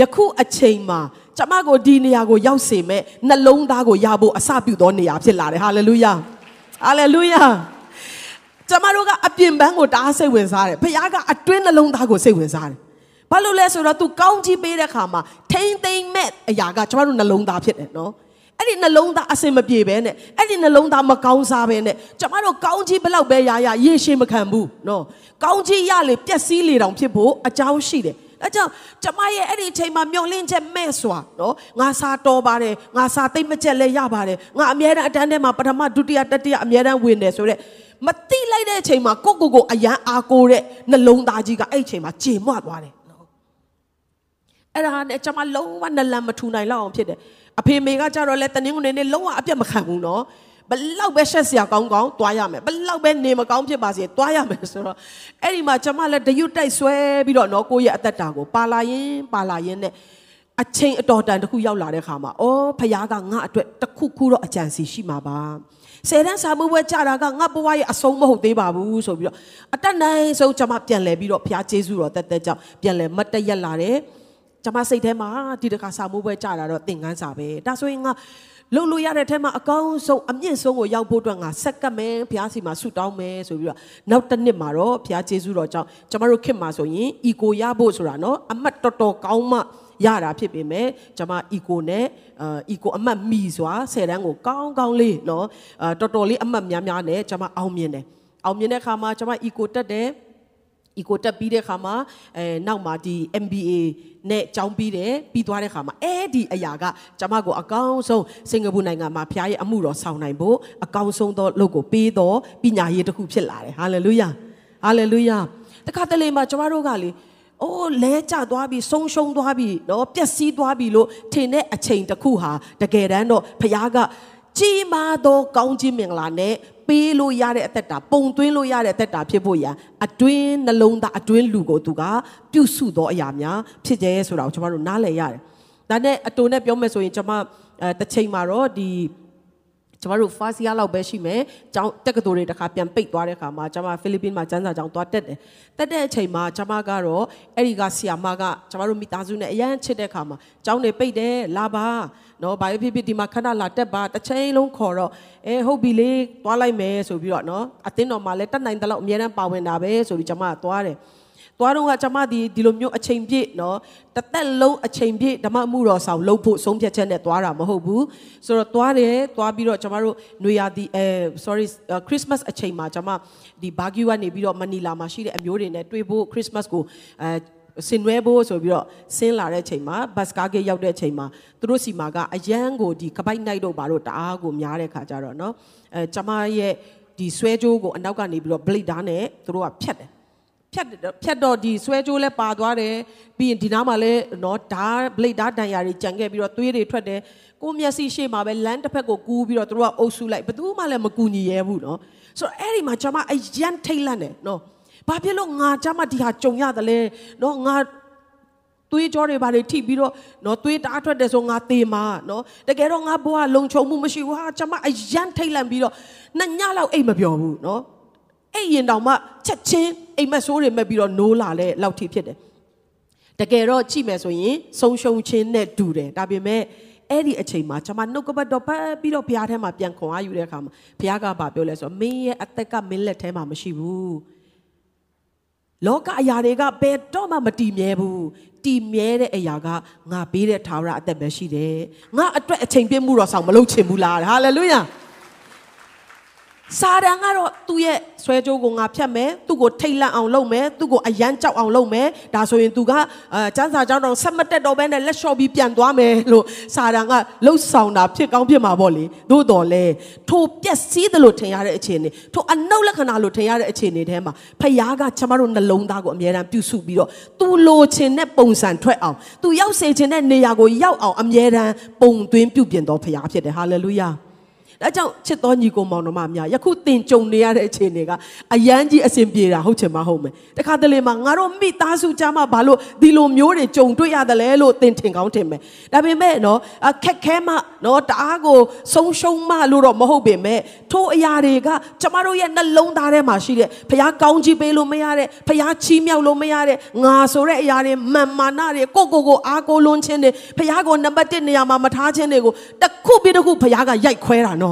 ယခုအချိန်မှာကျွန်မကိုဒီနေရာကိုရောက်စေမဲ့နှလုံးသားကိုရဖို့အစပြုသောနေရာဖြစ်လာတယ်ဟာလေလုယာဟာလေလုယာကျမတို့ကအပြင်ပန်းကိုတအားစိတ်ဝင်စားတယ်ဘုရားကအတွင်းနှလုံးသားကိုစိတ်ဝင်စားတယ်ဘာလို့လဲဆိုတော့ तू ကောင်းကြီးပေးတဲ့ခါမှာထိမ့်သိမ့်မဲ့အရာကကျမတို့နှလုံးသားဖြစ်တယ်နော် အဲ့ဒီနှလုံးသားအစင်မပြေပဲနဲ့အဲ့ဒီနှလုံးသားမကောင်းစားပဲနဲ့ကျမတို့ကောင်းကြီးဘလောက်ပဲရရရေရှည်မခံဘူးနော်ကောင်းကြီးရလေပျက်စီးလေတောင်ဖြစ်ဖို့အကြောင်းရှိတယ်အဲကြောင့်ကျမရဲ့အဲ့ဒီအချိန်မှာမျောလင့်ချက်မဲ့စွာနော်ငါစာတော်ပါတယ်ငါစာသိမ့်မချက်လဲရပါတယ်ငါအမြဲတမ်းအတန်းထဲမှာပထမဒုတိယတတိယအမြဲတမ်းဝင်တယ်ဆိုတော့မတိလိုက်တဲ့အချိန်မှာကိုကိုကိုအရန်အားကိုတဲ့နှလုံးသားကြီးကအဲ့ဒီအချိန်မှာကြေမွသွားတယ်နော်အဲ့ဒါနဲ့ကျမလုံးဝနလန်မထူနိုင်လောက်အောင်ဖြစ်တယ် အဖေမေကကြတော့လဲတနင်္ဂနွေနေ့လုံးဝအပြတ်မခံဘူးနော်ဘလောက်ပဲရှက်စရာကောင်းကောင်းတွားရမယ်ဘလောက်ပဲနေမကောင်းဖြစ်ပါစေတွားရမယ်ဆိုတော့အဲ့ဒီမှာကျွန်မလည်းတရွတ်တိုက်ဆွဲပြီးတော့နော်ကိုယ့်ရဲ့အသက်တာကိုပါလာရင်ပါလာရင်နဲ့အချိန်အတော်တန်တစ်ခုရောက်လာတဲ့ခါမှာအော်ဖခင်ကငါအတွက်တစ်ခုခုတော့အကြံစီရှိမှာပါဆယ်တန်းစာမွေးပွဲကြတာကငါဘဝရဲ့အဆုံးမဟုတ်သေးပါဘူးဆိုပြီးတော့အတက်နိုင်ဆုံးကျွန်မပြန်လဲပြီးတော့ဖခင်ကျေးဇူးတော်တက်တက်ကြောင့်ပြန်လဲမတ်တရက်လာတယ် ကျမစိတ်ထဲမှာဒီတခါစာမိုးပွဲကြတာတော့သင်ငန်းစာပဲဒါဆိုရင်ငါလုံလို့ရတဲ့ထဲမှာအကောင်းဆုံးအမြင့်ဆုံးကိုရောက်ဖို့အတွက်ငါဆက်ကပ်မယ်ဘုရားစီမှာဆုတောင်းမယ်ဆိုပြီးတော့နောက်တစ်နှစ်မှာတော့ဘုရားကျေးဇူးတော်ကြောင့်ကျမတို့ခင်မှာဆိုရင်အီကိုရဖို့ဆိုတာနော်အမတ်တော်တော်ကောင်းမှရတာဖြစ်ပေမဲ့ကျမအီကိုနဲ့အီကိုအမတ်မီစွာဆယ်တန်းကိုကောင်းကောင်းလေးနော်တော်တော်လေးအမတ်များများနဲ့ကျမအောင်မြင်တယ်အောင်မြင်တဲ့အခါမှာကျမအီကိုတက်တယ် eco တက်ပြီးတဲ့ခါမှာအဲနောက်မှာဒီ MBA နဲ့ကျောင်းပြီးတယ်ပြီးသွားတဲ့ခါမှာအဲ့ဒီအရာကကျမကိုအကောင်းဆုံးစင်ကာပူနိုင်ငံမှာဖခင်ရဲ့အမှုတော်ဆောင်နိုင်ဖို့အကောင်းဆုံးသောလုပ်ကိုပေးတော်ပညာရေးတစ်ခုဖြစ်လာတယ်ဟာလေလုယာဟာလေလုယာတခါတလေမှာကျမတို့ကလေအိုးလဲကျသွားပြီဆုံးရှုံးသွားပြီနော်ပျက်စီးသွားပြီလို့ထင်တဲ့အချိန်တစ်ခုဟာတကယ်တမ်းတော့ဖခင်ကကြီးမားသောကောင်းခြင်းမင်္ဂလာနဲ့ ပေးလို့ရတဲ့အသက်တာပုံသွင်းလို့ရတဲ့အသက်တာဖြစ်ဖို့ရန်အတွင်းနှလုံးသားအတွင်းလူကိုသူကပြုစုသောအရာများဖြစ်တယ်ဆိုတာကိုကျွန်တော်တို့နားလည်ရတယ်။ဒါနဲ့အတူနဲ့ပြောမယ်ဆိုရင်ကျွန်မအဲတစ်ချိန်မှာတော့ဒီ ကျမတို့ first year လောက်ပဲရှိမယ်။ကျောင်းတက္ကသိုလ်တွေတစ်ခါပြန်ပိတ်သွားတဲ့ခါမှာကျမဖိလစ်ပင်းမှာကျန်းစာကျောင်းသွားတက်တယ်။တက်တဲ့အချိန်မှာကျမကတော့အဲ့ဒီကဆီယာမကကျမတို့မိသားစုနဲ့အရန်ချစ်တဲ့ခါမှာကျောင်းတွေပိတ်တယ်လာပါနော်ဘာဖြစ်ဖြစ်ဒီမှာခဏလာတက်ပါတစ်ချိန်လုံးခေါ်တော့အဲဟုတ်ပြီလေသွားလိုက်မယ်ဆိုပြီးတော့နော်အတင်းတော်မှာလည်းတက်နိုင်တဲ့လောက်အများတန်းပါဝင်တာပဲဆိုပြီးကျမကသွားတယ် သွားတော့ကကျမဒီဒီလိုမျိုးအချိန်ပြည့်နော်တသက်လုံးအချိန်ပြည့်ဓမ္မမှုတော်ဆောင်လုပ်ဖို့ဆုံးဖြတ်ချက်နဲ့သွားတာမဟုတ်ဘူးဆိုတော့သွားတယ်သွားပြီးတော့ကျမတို့နွေရာသီအဲ sorry Christmas အချိန်မှာကျမဒီဘာဂီကနေပြီးတော့မနီလာမှာရှိတဲ့အမျိုးတွေနဲ့တွေ့ဖို့ Christmas ကိုအဲဆင်နွဲဖို့ဆိုပြီးတော့ဆင်းလာတဲ့ချိန်မှာဘတ်ကားဂိတ်ရောက်တဲ့ချိန်မှာသူတို့စီမှာကအရန်ကိုဒီကပိုက်နိုင်တို့ဘာလို့တအားကိုများတဲ့ခါကြတော့เนาะအဲကျမရဲ့ဒီဆွဲကြိုးကိုအနောက်ကနေပြီးတော့ blade ဓာတ်နဲ့သူတို့ကဖြတ်တယ် ဖြတ်ဖြတ်တော့ဒီဆွဲကြိုးလဲပါသွားတယ်ပြီးရင်ဒီနားမှာလဲနော်ဓာဘလိတ်ဓာတန်ရာတွေကြံခဲ့ပြီးတော့သွေးတွေထွက်တယ်ကိုမျက်စိရှေ့မှာပဲလမ်းတစ်ဖက်ကိုကူးပြီးတော့သူတို့ကအုပ်စုလိုက်ဘယ်သူမှလည်းမကူညီရဲဘူးနော်ဆိုတော့အဲ့ဒီမှာကျွန်မအယမ်းထိတ်လန့်တယ်နော်ဘာဖြစ်လို့ငါကျွန်မဒီဟာကြုံရတယ်လဲနော်ငါသွေးကြောတွေဘာတွေထိပြီးတော့နော်သွေးတားထွက်တယ်ဆိုငါသေမှာနော်တကယ်တော့ငါဘဝလုံခြုံမှုမရှိဘူးဟာကျွန်မအယမ်းထိတ်လန့်ပြီးတော့နှစ်ညလောက်အိတ်မပြောဘူးနော် အဲ့ရင်တောင်မှချက်ချင်းအိမ်မက်ဆိုးတွေမဲ့ပြီးတော့နိုးလာလဲလောက်ထိဖြစ်တယ်တကယ်တော့ကြည့်မယ်ဆိုရင်ဆုံးရှုံးခြင်းနဲ့တူတယ်ဒါပေမဲ့အဲ့ဒီအချိန်မှာကျွန်မနှုတ်ကပတ်တော်ပတ်ပြီးတော့ဘုရားထဲမှာပြန်ခွန်အားယူတဲ့အခါမှာဘုရားကဘာပြောလဲဆိုတော့မင်းရဲ့အသက်ကမင်းလက်ထဲမှာမရှိဘူးလောကအရာတွေကဘယ်တော့မှမတည်မြဲဘူးတည်မြဲတဲ့အရာကငါပေးတဲ့ထာဝရအသက်ပဲရှိတယ်ငါအတွက်အချိန်ပြည့်မှုတော့ဆောင်မလုပ်ချင်ဘူးလားဟာလေလုယာ စာရန်ကတော့သူ့ရဲ့ဆွဲကြိုးကိုငါဖြတ်မယ်သူ့ကိုထိတ်လန့်အောင်လုပ်မယ်သူ့ကိုအယမ်းကြောက်အောင်လုပ်မယ်ဒါဆိုရင်သူကအဲစန်းစာကြောင်းတော့ဆက်မတက်တော့ဘဲနဲ့လက်လျှော့ပြီးပြန်သွားမယ်လို့စာရန်ကလှုပ်ဆောင်တာဖြစ်ကောင်းဖြစ်မှာပေါ့လေသို့တော်လဲထိုပျက်စီးတယ်လို့ထင်ရတဲ့အခြေအနေထိုအနှုတ်လက္ခဏာလို့ထင်ရတဲ့အခြေအနေထဲမှာဖခင်ကကျမတို့နှလုံးသားကိုအမြဲတမ်းပြုစုပြီးတော့သူလိုချင်တဲ့ပုံစံထွက်အောင်သူရောက်စေချင်တဲ့နေရာကိုရောက်အောင်အမြဲတမ်းပုံသွင်းပြုပြင်တော်ဖခင်ဖြစ်တယ်ဟာလေလုယာ ဒါကြောင့်ချစ်တော်ညီကိုမောင်တော်မများယခုသင်ကြုံနေရတဲ့အခြေအနေကအယမ်းကြီးအဆင်ပြေတာဟုတ်ချင်မဟုတ်မယ်တခါတလေမှာငါတို့မိသားစုကြားမှာဘာလို့ဒီလိုမျိုးတွေကြုံတွေ့ရတယ်လဲလို့သင်ထင်ကောင်းထင်မယ်ဒါပေမဲ့နော်အခက်ခဲမှနော်တအားကိုဆုံးရှုံးမှလို့တော့မဟုတ်ပေမဲ့ထိုအရာတွေကကျမတို့ရဲ့နှလုံးသားထဲမှာရှိတဲ့ဖခင်ကောင်းကြီးပေးလို့မရတဲ့ဖခင်ချီးမြှောက်လို့မရတဲ့ငါဆိုတဲ့အရာတွေမာမာနတွေကိုကိုကိုအားကိုလွန်းခြင်းတွေဖခင်ကိုနံပါတ်1နေရာမှာမထားခြင်းတွေကိုတစ်ခုပြီးတစ်ခုဖခင်ကရိုက်ခွဲတာနော်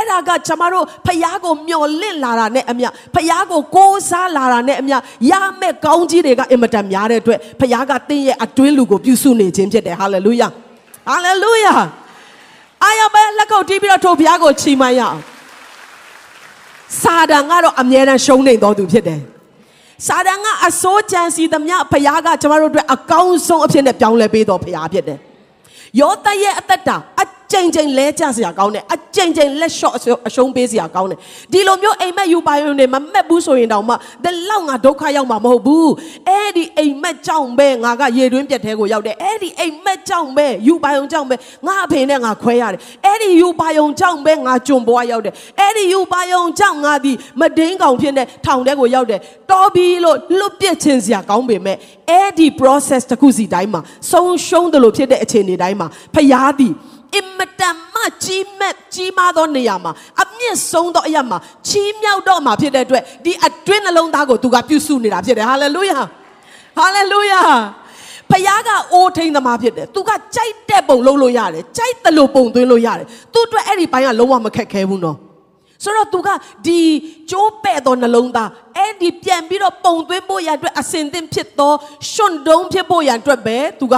အဲ့ဒါကကျမတို့ဖယားကိုမျော်လင့်လာတာနဲ့အမျှဖယားကိုကိုးစားလာတာနဲ့အမျှရမဲ့ကောင်းကြီးတွေကအင်မတန်များတဲ့အတွက်ဖယားကတင်းရဲ့အတွင်းလူကိုပြုစုနေခြင်းဖြစ်တယ်ဟာလေလုယာဟာလေလုယာအာရပဲလက်ကုပ်တီးပြီးတော့ထိုဖယားကိုချီးမွမ်းရအောင်စာတန်ကတော့အမြဲတမ်းရှုံးနေတော်သူဖြစ်တယ်စာတန်ကအစိုးကြံစီသမျှဖယားကကျမတို့အတွက်အကောင်းဆုံးအဖြစ်နဲ့ပြောင်းလဲပေးတော်ဖယားဖြစ်တယ်ယောသရဲ့အသက်တာအ ကြိမ်ကြိမ်လဲကျစရာကောင်းတယ်အကြိမ်ကြိမ်လက်လျှော့အရှုံးပေးစရာကောင်းတယ်ဒီလိုမျိုးအိမ်မက်ယူပါရုံနဲ့မမက်ဘူးဆိုရင်တောင်မှဒီလောက်ငါဒုက္ခရောက်မှာမဟုတ်ဘူးအဲ့ဒီအိမ်မက်ကြောင့်ပဲငါကရေတွင်းပြက်သေးကိုရောက်တယ်အဲ့ဒီအိမ်မက်ကြောင့်ပဲယူပါရုံကြောင့်ပဲငါအဖေနဲ့ငါခွဲရတယ်အဲ့ဒီယူပါရုံကြောင့်ပဲငါဂျွန်ဘွားရောက်တယ်အဲ့ဒီယူပါရုံကြောင့်ငါဒီမဒင်းကောင်ဖြစ်တဲ့ထောင်ထဲကိုရောက်တယ်တော်ပြီလို့လွတ်ပြက်ခြင်းစရာကောင်းပေမဲ့အဲ့ဒီ process တစ်ခုစီတိုင်းမှာဆုံးရှုံးတယ်လို့ဖြစ်တဲ့အခြေအနေတိုင်းမှာဖျားသည် အင်မတန်မှကြီးမဲ့ကြီးမားသောနေရာမှာအမြင့်ဆုံးသောအရာမှာချီးမြှောက်တော့မှာဖြစ်တဲ့အတွက်ဒီအတွင်းနှလုံးသားကိုသူကပြုစုနေတာဖြစ်တယ်ဟာလေလုယာဟာလေလုယာဖခင်ကအိုးထိန်သမားဖြစ်တယ်သူကကြိုက်တဲ့ပုံလုပ်လို့ရတယ်ကြိုက်တယ်လို့ပုံသွင်းလို့ရတယ်သူ့အတွက်အဲ့ဒီဘိုင်းကလုံးဝမခက်ခဲဘူးနော်ဆိုတော့သူကဒီကျိုးပဲ့သောနှလုံးသားအဲ့ဒီပြန်ပြီးတော့ပုံသွင်းဖို့ရအတွက်အစင်သင့်ဖြစ်သောရှွန့်တုံးဖြစ်ဖို့ရအတွက်ပဲသူက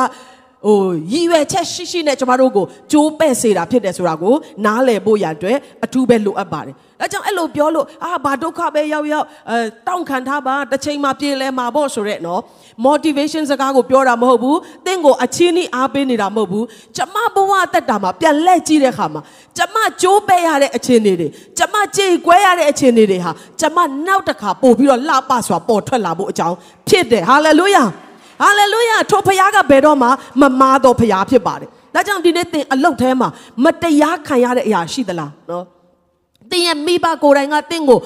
ဟိုရည်ရွယ်ချက်ရှိရှိနဲ့ကျမတို့ကိုကြိုးပဲ့စေတာဖြစ်တယ်ဆိုတာကိုနားလည်ဖို့ရအတွက်အထူးပဲလိုအပ်ပါတယ်။ဒါကြောင့်အဲ့လိုပြောလို့အာဘာဒုက္ခပဲရောက်ရောက်အဲတောင့်ခံထားပါတစ်ချိန်မှပြေလဲမှာပေါ့ဆိုရက်နော် motivation စကားကိုပြောတာမဟုတ်ဘူး။တင့်ကိုအချင်းဤအားပေးနေတာမဟုတ်ဘူး။ကျမဘဝအသက်တာမှာပြန်လက်ကြည့်တဲ့အခါမှာကျမကြိုးပဲ့ရတဲ့အခြေအနေတွေကျမကြေကွဲရတဲ့အခြေအနေတွေဟာကျမနောက်တစ်ခါပို့ပြီးတော့လှပစွာပေါ်ထွက်လာဖို့အကြောင်းဖြစ်တယ်ဟာလေလုယာ။ ဟာလေလုယာထိုဖခင်ကဘယ်တော့မှမမားတော့ဖခင်ဖြစ်ပါတယ်ဒါကြောင့်ဒီနေ့သင်အလုတ်ထဲမှာမတရားခံရတဲ့အရာရှိသလားနော်သင်ရဲ့မိဘကိုယ်တိုင်ကသင်ကို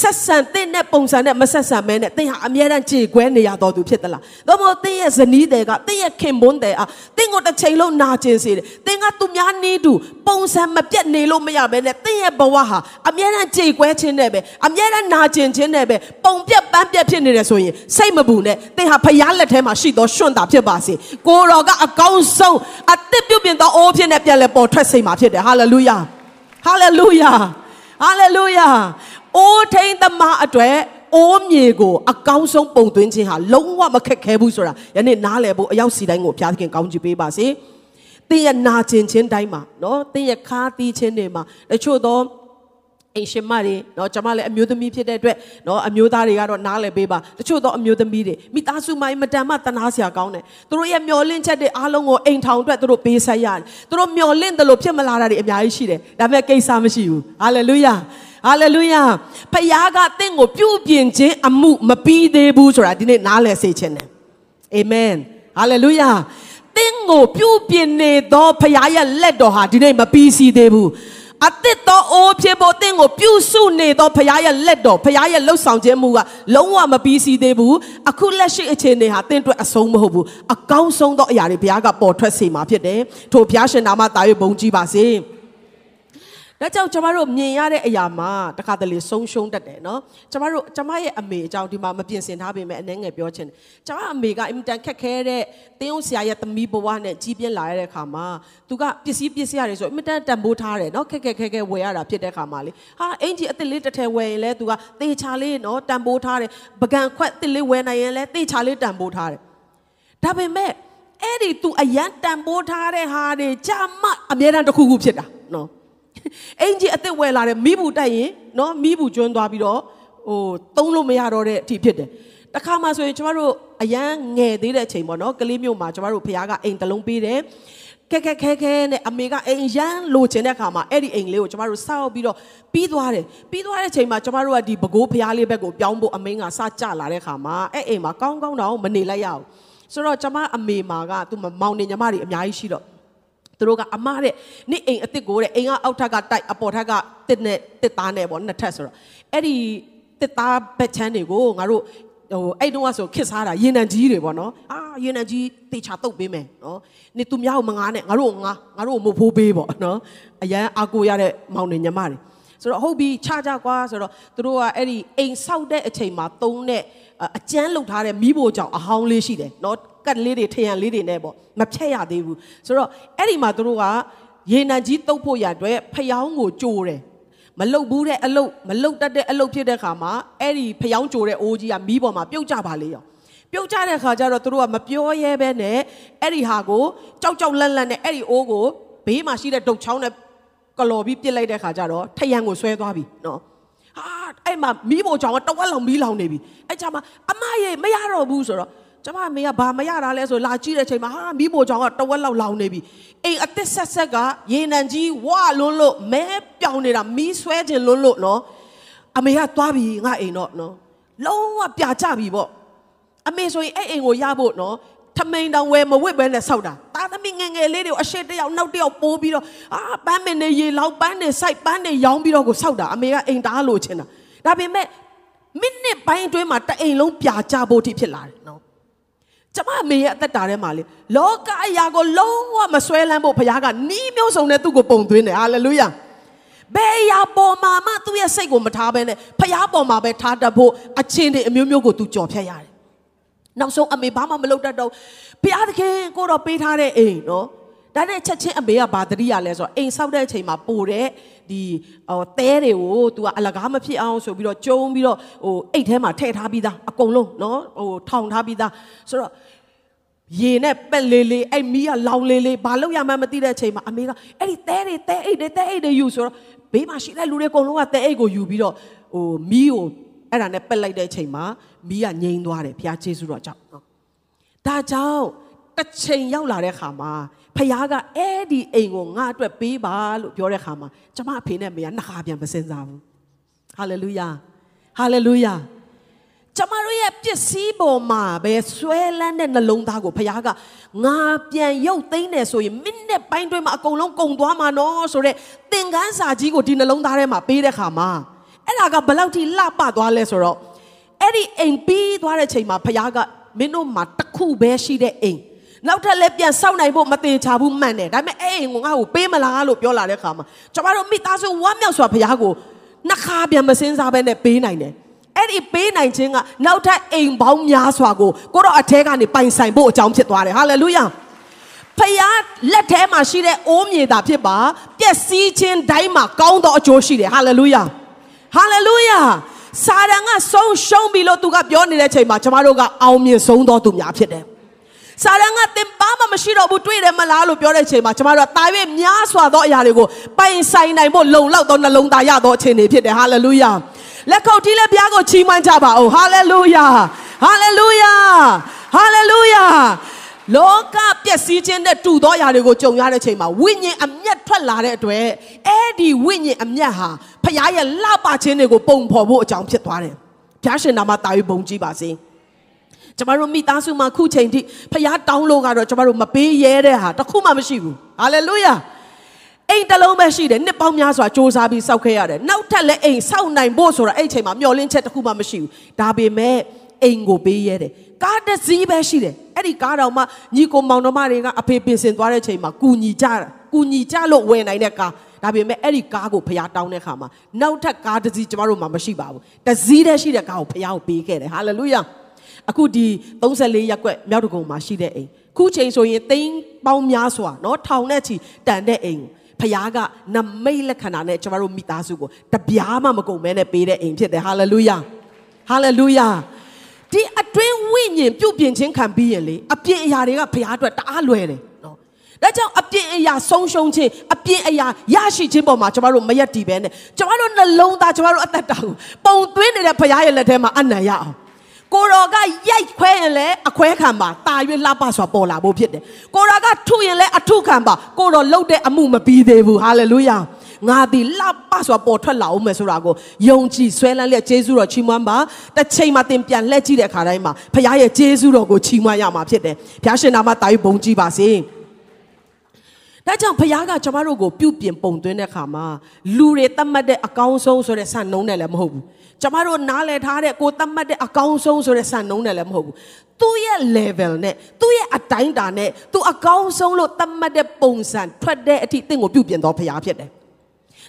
ဆက်ဆံတဲ့နဲ့ပုံစံနဲ့မဆက်ဆံမဲနဲ့သင်ဟာအမြဲတမ်းကြေကွဲနေရတော်သူဖြစ်သလား။သို့မဟုတ်သင်ရဲ့ဇနီးတွေကသင်ရဲ့ခင်ပွန်းတွေအားသင်ကိုတစ်ချိန်လုံးနာကျင်စေတယ်။သင်ကသူများနေတူပုံစံမပြတ်နေလို့မရဘဲနဲ့သင်ရဲ့ဘဝဟာအမြဲတမ်းကြေကွဲခြင်းနဲ့ပဲအမြဲတမ်းနာကျင်ခြင်းနဲ့ပဲပုံပြတ်ပန်းပြတ်ဖြစ်နေတယ်ဆိုရင်စိတ်မပူနဲ့သင်ဟာဖရားလက်ထဲမှာရှိသောရှင်တာဖြစ်ပါစေ။ကိုတော်ကအကောင်းဆုံးအသက်ပြုတ်ပြင်သောအိုးဖြစ်နဲ့ပြန်လဲပေါ်ထွက်စေမှာဖြစ်တယ်။ဟာလေလုယာ။ဟာလေလုယာ။ဟာလေလုယာ အိုးထိန်သမားအတွက်အိုးမြေကိုအကောင်းဆုံးပုံသွင်းခြင်းဟာလုံးဝမခက်ခဲဘူးဆိုတာယနေ့နားလည်ဖို့အရောက်စီတိုင်းကိုဘုရားသခင်ကောင်းချီးပေးပါစေ။တင်းရဲ့နာကျင်ခြင်းတိုင်းမှာနော်တင်းရဲ့ခါတီးခြင်းတွေမှာတချို့သောအိမ်ရှင်မတွေเนาะကျွန်မလည်းအမျိုးသမီးဖြစ်တဲ့အတွက်เนาะအမျိုးသားတွေကတော့နားလည်ပေးပါတချို့သောအမျိုးသမီးတွေမိသားစုမိုင်းမတန်မှတနာစရာကောင်းတယ်သူတို့ရဲ့မျောလင့်ချက်တွေအားလုံးကိုအိမ်ထောင်အတွက်သူတို့ပေးဆက်ရတယ်သူတို့မျောလင့်တယ်လို့ဖြစ်မလာတာတွေအများကြီးရှိတယ်ဒါပေမဲ့ကိစ္စမရှိဘူးဟာလေလုယာ ဟာလေလုယာဖခင်ကတင့်ကိုပြုပြင်ခြင်းအမှုမပြီးသေးဘူးဆိုတာဒီနေ့နားလည်စေချင်တယ်အာမင်ဟာလေလုယာတင့်ကိုပြုပြင်နေသောဖခင်ရဲ့လက်တော်ဟာဒီနေ့မပြီးစီးသေးဘူးအသစ်သောအိုးဖြစ်ဖို့တင့်ကိုပြုစုနေသောဖခင်ရဲ့လက်တော်ဖခင်ရဲ့လှုပ်ဆောင်ခြင်းမူကလုံးဝမပြီးစီးသေးဘူးအခုလက်ရှိအခြေအနေဟာတင့်အတွက်အဆုံးမဟုတ်ဘူးအကောင်းဆုံးသောအရာတွေဘုရားကပေါ်ထွက်စေမှာဖြစ်တယ်ထို့ဘုရားရှင်နာမတာ၍ဘုန်းကြီးပါစေ။ ဒါကြောင့်ကျမတို့မြင်ရတဲ့အရာမှာတခါတလေဆုံးရှုံးတတ်တယ်နော်ကျမတို့ကျမရဲ့အမေအကြောင်းဒီမှာမပြင်ဆင်ထားပေမဲ့အနှဲငယ်ပြောချင်တယ်ကျမအမေကအင်တန်ခက်ခဲတဲ့တင်းအောင်ဆရာရဲ့သမီးဘဝနဲ့ကြီးပြင်းလာရတဲ့ခါမှာသူကပစ္စည်းပစ္စည်းရတယ်ဆိုအင်တန်တန်ဖိုးထားတယ်နော်ခက်ခက်ခဲခဲဝယ်ရတာဖြစ်တဲ့ခါမှာလေဟာအင်ကြီးအစ်စ်လေးတစ်ထည်ဝယ်ရင်လဲသူကသေချာလေးနော်တန်ဖိုးထားတယ်ပကံခွက်တစ်လေးဝယ်နိုင်ရင်လဲသေချာလေးတန်ဖိုးထားတယ်ဒါပေမဲ့အဲ့ဒီသူအရန်တန်ဖိုးထားတဲ့ဟာတွေကြာမှအများတန်းတစ်ခုခုဖြစ်တာနော် အင်ကြီးအသက်ဝယ်လာတဲ့မိဘူးတိုက်ရင်နော်မိဘူးကျွန်းသွားပြီးတော့ဟိုသုံးလို့မရတော့တဲ့အထိဖြစ်တယ်တခါမှဆိုရင်ကျမတို့အရန်ငယ်သေးတဲ့အချိန်ပေါ့နော်ကလေးမျိုးမှာကျမတို့ဖခင်ကအိမ်တလုံးပေးတယ်ခက်ခက်ခဲခဲနဲ့အမေကအိမ်ရမ်းလိုချင်တဲ့အခါမှာအဲ့ဒီအိမ်လေးကိုကျမတို့စောက်ပြီးတော့ပြီးသွားတယ်ပြီးသွားတဲ့ချိန်မှာကျမတို့ကဒီဘကိုးဖျားလေးဘက်ကိုပြောင်းဖို့အမင်းကစကြလာတဲ့အခါမှာအဲ့အိမ်မှာကောင်းကောင်းတော့မနေလိုက်ရအောင်ဆိုတော့ကျမအမေမာကသူမောင်နေညီမတွေအများကြီးရှိတော့ သူတို့ကအမတဲ့နေ့အိမ်အစ်စ်ကိုတဲ့အိမ်ကအောက်ထက်ကတိုက်အပေါ်ထက်ကတစ်နဲ့တစ်သားနဲ့ပေါ့နှစ်ထပ်ဆိုတော့အဲ့ဒီတစ်သားဘက်ချမ်းတွေကိုငါတို့ဟိုအဲ့တုန်းကဆိုခစ်စားတာရင်နံကြီးတွေပေါ့နော်အာရင်နံကြီးတေချာတုတ်ပေးမယ်နော်နေသူများကိုမငားနဲ့ငါတို့ငါငါတို့မဖိုးပေးပေါ့နော်အရန်အာကိုရတဲ့မောင်နေညီမတွေ ဆိုတော့ဟုတ်ပြီခြားကြကွာဆိုတော့သူတို့ကအဲ့ဒီအိမ်ဆောက်တဲ့အချိန်မှာသုံးတဲ့အကျန်းလုတ်ထားတဲ့မိဖို့ကြောင့်အဟောင်းလေးရှိတယ်နော်ကတ်လေးတွေထရံလေးတွေနဲ့ပေါ့မဖြတ်ရသေးဘူးဆိုတော့အဲ့ဒီမှာသူတို့ကရေနံကြီးတုတ်ဖို့ရအတွက်ဖျောင်းကိုကြိုးတယ်မလုတ်ဘူးတဲ့အလုတ်မလုတ်တတ်တဲ့အလုတ်ဖြစ်တဲ့ခါမှာအဲ့ဒီဖျောင်းကြိုးတဲ့အိုးကြီးကမီးပေါ်မှာပြုတ်ကြပါလေရောပြုတ်ကြတဲ့ခါကျတော့သူတို့ကမပြောရဲပဲနဲ့အဲ့ဒီဟာကိုကြောက်ကြောက်လန့်လန့်နဲ့အဲ့ဒီအိုးကိုဘေးမှာရှိတဲ့ဒုတ်ချောင်းနဲ့ ကလော်ပြီးပြစ်လိုက်တဲ့ခါကျတော့ထရံကိုဆွဲသွားပြီနော်ဟာအဲ့မှာမီးပေါ်ချောင်းကတဝက်လောက်မီးလောင်နေပြီအဲ့ချာမှာအမရေမရတော့ဘူးဆိုတော့ကျမမေကဘာမရတာလဲဆိုလာကြည့်တဲ့ချိန်မှာဟာမီးပိုချောင်ကတဝက်လောက်လောင်နေပြီအိမ်အသက်ဆက်ဆက်ကရေနံကြီးဝလွန်းလို့မဲပြောင်နေတာမီးဆွဲခြင်းလွန်းလို့နော်အမေကသွားပြီငါအိမ်တော့နော်လုံးဝပြကြပြီပေါ့အမေဆိုရင်အဲ့အိမ်ကိုရဖို့နော် ထမိန်တောင်ဝဲမဝစ်ပဲနဲ့ဆောက်တာတာသမီးငငယ်လေးတွေကိုအရှိတယောက်နောက်တယောက်ပိုးပြီးတော့အာပန်းမင်းနေရေလောက်ပန်းနေစိုက်ပန်းနေရောင်းပြီးတော့ကိုဆောက်တာအမေကအိမ်သားလို့ချင်တာဒါပေမဲ့မိနစ်ပိုင်းအတွင်းမှာတအိမ်လုံးပြကြဖို့ထိဖြစ်လာတယ်နော်ကျမအမေရဲ့အသက်တာထဲမှာလေလောကအရာကိုလုံးဝမဆွဲလန်းဖို့ဘုရားကနီးမျိုးစုံနဲ့သူ့ကိုပုံသွင်းတယ်ဟာလေလုယာဘယ်အရာပေါ်မှာမှသူ့ရဲ့စိတ်ကိုမထားဘဲနဲ့ဘုရားပေါ်မှာပဲထားတတ်ဖို့အချင်းတွေအမျိုးမျိုးကိုသူကြော်ဖြတ်ရတယ် နောက်ဆုံးအမေဘာမှမလုပ်တတ်တော့ဘုရားသခင်ကိုတော့ပေးထားတဲ့အိမ်နော်ဒါနဲ့ချက်ချင်းအမေကဘာတတိရလဲဆိုတော့အိမ်ဆောက်တဲ့အချိန်မှာပို့တဲ့ဒီဟိုတဲတွေကို तू ကအလကားမဖြစ်အောင်ဆိုပြီးတော့ကျုံပြီးတော့ဟိုအိတ်ထဲမှာထည့်ထားပြီးသားအကုန်လုံးနော်ဟိုထောင်ထားပြီးသားဆိုတော့ရေနဲ့ပက်လေးလေးအဲ့မီးကလောင်လေးလေးဘာလို့ရမှန်းမသိတဲ့အချိန်မှာအမေကအဲ့ဒီတဲတွေတဲအိတ်တွေတဲအိတ်တွေယူဆိုတော့ဘေးမှာရှိတဲ့လူတွေအကုန်လုံးကတဲအိတ်ကိုယူပြီးတော့ဟိုမီးကို အဲ့ဒါနဲ့ပက်လိုက်တဲ့အချိန်မှာမီးကငြိမ်းသွားတယ်ဘုရားကျေးဇူးတော်ကြောင့်နော်ဒါကြောင့်တစ်ချိန်ရောက်လာတဲ့ခါမှာဖခင်ကအဲ့ဒီအိမ်ကိုငါအတွက်ပေးပါလို့ပြောတဲ့ခါမှာကျမအဖေနဲ့မေကနှစ်ခါပြန်မစင်စားဘူးဟာလေလုယာဟာလေလုယာကျမတို့ရဲ့ပစ္စည်းပေါ်မှာပဲဆွဲလန်းတဲ့နှလုံးသားကိုဖခင်ကငါပြန်ရုပ်သိမ်းတယ်ဆိုရင်မိနစ်ပိုင်းတွင်းမှာအကုန်လုံးကုန်သွားမှာနော်ဆိုတော့သင်ခန်းစာကြီးကိုဒီနှလုံးသားထဲမှာပေးတဲ့ခါမှာ အဲ့ဒါကဘယ်လောက်ထိလှပသွားလဲဆိုတော့အဲ့ဒီအိမ်ပြီးသွားတဲ့ချိန်မှာဖခင်ကမင်းတို့မှာတစ်ခုပဲရှိတဲ့အိမ်နောက်ထပ်လည်းပြန်စောင့်နိုင်ဖို့မတင်ချဘူးမှန်တယ်ဒါပေမဲ့အဲ့အိမ်ကိုငါ့ကိုပေးမလားလို့ပြောလာတဲ့ခါမှာကျမတို့မိသားစုဝမ်းမြောက်စွာဖခင်ကိုနှစ်ခါပြန်မစင်းစားဘဲနဲ့ပေးနိုင်တယ်အဲ့ဒီပေးနိုင်ခြင်းကနောက်ထပ်အိမ်ပေါင်းများစွာကိုကိုတော့အထဲကနေပိုင်ဆိုင်ဖို့အကြောင်းဖြစ်သွားတယ်ဟာလေလုယာဖခင်လက်ထဲမှာရှိတဲ့အိုးမြေတာဖြစ်ပါပျက်စီးခြင်းတိုင်းမှာကောင်းသောအကျိုးရှိတယ်ဟာလေလုယာ ဟာလေလုယာစာရန်ကဆုံးရှုံးပြီလို့သူကပြောနေတဲ့အချိန်မှာကျမတို့ကအောင်မြင်ဆုံးသောသူများဖြစ်တယ်စာရန်ကတင်ပါမမရှိတော့ဘူးတွေ့တယ်မလားလို့ပြောတဲ့အချိန်မှာကျမတို့ကတာ၍များစွာသောအရာတွေကိုပိုင်ဆိုင်နိုင်ဖို့လုံလောက်သောနှလုံးသားရသောအခြေအနေဖြစ်တယ်ဟာလေလုယာလက်ခုပ်တီးလက်ပြားကိုချီးမွမ်းကြပါဦးဟာလေလုယာဟာလေလုယာဟာလေလုယာ လောကပျက်စီးခြင်းနဲ့တူသောအရာတွေကိုကြုံရတဲ့အချိန်မှာဝိညာဉ်အမျက်ထွက်လာတဲ့အတွက်အဲ့ဒီဝိညာဉ်အမျက်ဟာဖခင်ရဲ့လှပခြင်းတွေကိုပုံဖော်ဖို့အကြောင်းဖြစ်သွားတယ်။ဘုရားရှင်နာမတာ၍ဘုံကြည့်ပါစေ။ကျမတို့မိသားစုမှာခုချိန်ထိဖခင်တောင်းလို့ကတော့ကျမတို့မပေးရဲတဲ့ဟာတခုမှမရှိဘူး။ဟာလေလုယာ။အိမ်တလုံးပဲရှိတယ်နှစ်ပေါင်းများစွာစ조사ပြီးစောက်ခဲ့ရတယ်နောက်ထပ်လည်းအိမ်စောက်နိုင်ဖို့ဆိုတာအဲ့အချိန်မှာမျောလင်းချက်တစ်ခုမှမရှိဘူးဒါပေမဲ့အိမ်ကိုပေးရဲတယ် ကားတစ်စီးပဲရှိတယ်အဲ့ဒီကားတော်မှညီကိုမောင်နှမတွေကအဖေပင်စင်သွားတဲ့ချိန်မှာကူညီကြတာကူညီကြလို့ဝယ်နိုင်တဲ့ကားဒါပေမဲ့အဲ့ဒီကားကိုဖျားတောင်းတဲ့ခါမှာနောက်ထပ်ကားတစ်စီးကျမတို့မှမရှိပါဘူးတစ်စီးတည်းရှိတဲ့ကားကိုဖျားကိုပေးခဲ့တယ်ဟာလေလုယာအခုဒီ34ရက်ွက်မြောက်တကုံမှာရှိတဲ့အိမ်ခုချိန်ဆိုရင်သိန်းပေါင်းများစွာเนาะထောင်နဲ့ချီတန်တဲ့အိမ်ဖခင်ကနမိတ်လက္ခဏာနဲ့ကျမတို့မိသားစုကိုတပြားမှမကုန်မဲနဲ့ပေးတဲ့အိမ်ဖြစ်တယ်ဟာလေလုယာဟာလေလုယာ ဒီအတွင်းဝိညာဉ်ပြုတ်ပြင်ခြင်းခံပြီးရင်လေအပြင်အရာတွေကဖခင်အတွက်တအားလွယ်တယ်နော်ဒါကြောင့်အပြင်အရာဆုံးရှုံးခြင်းအပြင်အရာရရှိခြင်းပေါ်မှာကျမတို့မရက်တည်ပဲနဲ့ကျမတို့နှလုံးသားကျမတို့အသက်တာကိုပုံသွင်းနေတဲ့ဖခင်ရဲ့လက်ထဲမှာအနံ့ရအောင်ကိုရောကရိုက်ခွဲရင်လည်းအခွဲခံပါတာ၍လှပစွာပေါ်လာဖို့ဖြစ်တယ်ကိုရောကထုရင်လည်းအထုခံပါကိုရောလှုပ်တဲ့အမှုမပြီးသေးဘူးဟာလေလုယာ ငါဒီလှပစွာပေါ်ထွက်လာအောင်မယ်ဆိုတာကိုယုံကြည်ဆွဲလန်းလက်ဂျေဇုတော်ချီးမွမ်းပါတစ်ချိန်မှသင်ပြန်လှည့်ကြည့်တဲ့အခါတိုင်းမှာဖခင်ရဲ့ဂျေဇုတော်ကိုချီးမွမ်းရမှာဖြစ်တယ်ဖခင်ရှင်နာမတာယူဘုံကြည်ပါစေဒါကြောင့်ဖခင်ကကျမတို့ကိုပြုပြင်ပုံသွင်းတဲ့အခါမှာလူတွေတတ်မှတ်တဲ့အကောင်းဆုံးဆိုတဲ့ဆန်နှုံးနဲ့လည်းမဟုတ်ဘူးကျမတို့နားလည်ထားတဲ့ကိုတတ်မှတ်တဲ့အကောင်းဆုံးဆိုတဲ့ဆန်နှုံးနဲ့လည်းမဟုတ်ဘူးသူ့ရဲ့ level နဲ့သူ့ရဲ့အတိုင်းတာနဲ့သူအကောင်းဆုံးလို့တတ်မှတ်တဲ့ပုံစံထွက်တဲ့အထိတင့်ကိုပြုပြင်တော်ဖရားဖြစ်တယ်။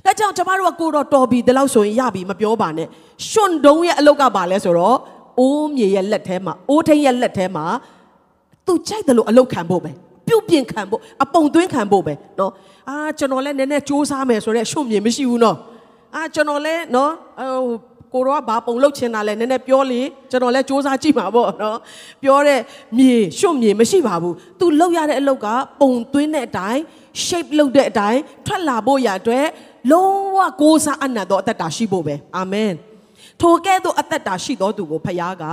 ဒါကြောင့်ကျမတို့ကကိုတော့တော်ပြီဒီလောက်ဆိုရင်ရပြီမပြောပါနဲ့ရွှွန်တုံးရဲ့အလုတ်ကပါလဲဆိုတော့အိုးမြေရဲ့လက်ထဲမှာအိုးထိန်ရဲ့လက်ထဲမှာသူကြိုက်တယ်လို့အလုတ်ခံဖို့ပဲပြုတ်ပြင်ခံဖို့အပုံသွင်းခံဖို့ပဲနော်အာကျွန်တော်လည်းနည်းနည်းစူးစမ်းမယ်ဆိုတော့ရွှွန်မြေမရှိဘူးနော်အာကျွန်တော်လည်းနော်ဟိုကိုတော့ဘာပုံလုတ်ချင်တာလဲနည်းနည်းပြောလေကျွန်တော်လည်းစူးစမ်းကြည့်ပါပေါ့နော်ပြောတဲ့မြေရွှွ့မြေမရှိပါဘူး तू လုတ်ရတဲ့အလုတ်ကပုံသွင်းတဲ့အတိုင်း shape လုတ်တဲ့အတိုင်းထွက်လာဖို့ရအတွက် လုံးဝကိုးစားအနံ့တော့အသက်တာရှိဖို့ပဲအာမင်ထိုကဲ့သို့အသက်တာရှိတော်သူကိုဖခင်က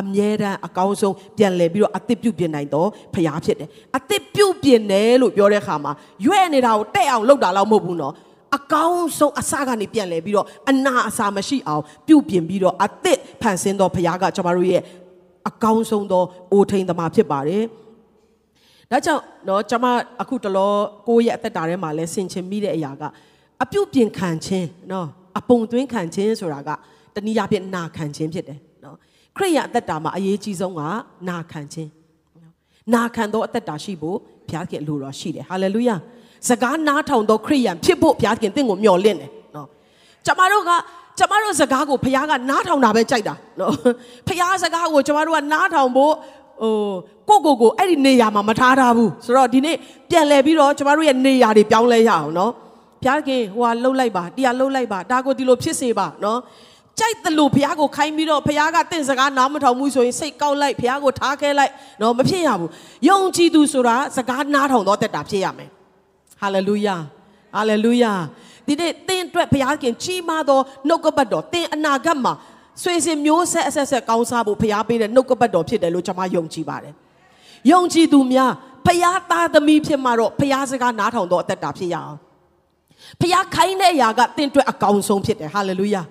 အမြဲတမ်းအကောင်းဆုံးပြန်လည်ပြီးတော့အသက်ပြုတ်ပြင်နိုင်တော့ဖခင်ဖြစ်တယ်အသက်ပြုတ်ပြင်တယ်လို့ပြောတဲ့အခါမှာရွဲ့နေတာကိုတဲ့အောင်လုပ်တာတော့မဟုတ်ဘူးနော်အကောင်းဆုံးအစကနေပြန်လဲပြီးတော့အနာအစာမရှိအောင်ပြုတ်ပြင်ပြီးတော့အသစ်ဖန်ဆင်းသောဘုရားကကျွန်တော်တို့ရဲ့အကောင်းဆုံးသောအိုထိန်သမားဖြစ်ပါတယ်။ဒါကြောင့်เนาะကျွန်မအခုတလောကိုယ့်ရဲ့အသက်တာထဲမှာလဲဆင်ခြင်မိတဲ့အရာက အပြုတ်ပြင်ခံခြင်းနော်အပုံသွင်းခံခြင်းဆိုတာကတနည်းအားဖြင့်နာခံခြင်းဖြစ်တယ်နော်ခရိယအသက်တာမှာအရေးကြီးဆုံးကနာခံခြင်းနာခံသောအသက်တာရှိဖို့ဘုရားခင်လိုတော်ရှိတယ်ဟာလေလုယာစကားနားထောင်သောခရိယံဖြစ်ဖို့ဘုရားခင်တင့်ကိုမျှော်လင့်တယ်နော်ကျမတို့ကကျမတို့စကားကိုဘုရားကနားထောင်တာပဲကြိုက်တာနော်ဘုရားစကားကိုကျမတို့ကနားထောင်ဖို့ဟိုကိုကိုကိုအဲ့ဒီနေရာမှာမထားထားဘူးဆိုတော့ဒီနေ့ပြန်လဲပြီးတော့ကျမတို့ရဲ့နေရာတွေပြောင်းလဲရအောင်နော် ဘုရားခင်ဟိုဟာလှုပ်လိုက်ပါတရားလှုပ်လိုက်ပါဒါကိုဒီလိုဖြစ်စေပါနော်ကြိုက်တယ်လို့ဘုရားကိုခိုင်းပြီးတော့ဘုရားကတင့်စကားနားမထောင်ဘူးဆိုရင်စိတ်ကောက်လိုက်ဘုရားကိုထားခဲလိုက်နော်မဖြစ်ရဘူးယုံကြည်သူဆိုတာစကားနားထောင်တော့တက်တာဖြစ်ရမယ်ဟာလေလုယာဟာလေလုယာဒီနေ့တင်းအတွက်ဘုရားခင်ကြီးမားသောနှုတ်ကပတ်တော်တင်းအနာဂတ်မှာဆွေစဉ်မျိုးဆက်အဆက်ဆက်ကောင်းစားဖို့ဘုရားပေးတဲ့နှုတ်ကပတ်တော်ဖြစ်တယ်လို့ကျွန်မယုံကြည်ပါတယ်ယုံကြည်သူများဖျားသားသမီးဖြစ်မှာတော့ဖျားစကားနားထောင်တော့အသက်တာဖြစ်ရအောင် ဖျားခိုင်းတဲ့အရာကတင့်အတွက်အကောင်းဆုံးဖြစ်တယ်ဟာလေလုယာ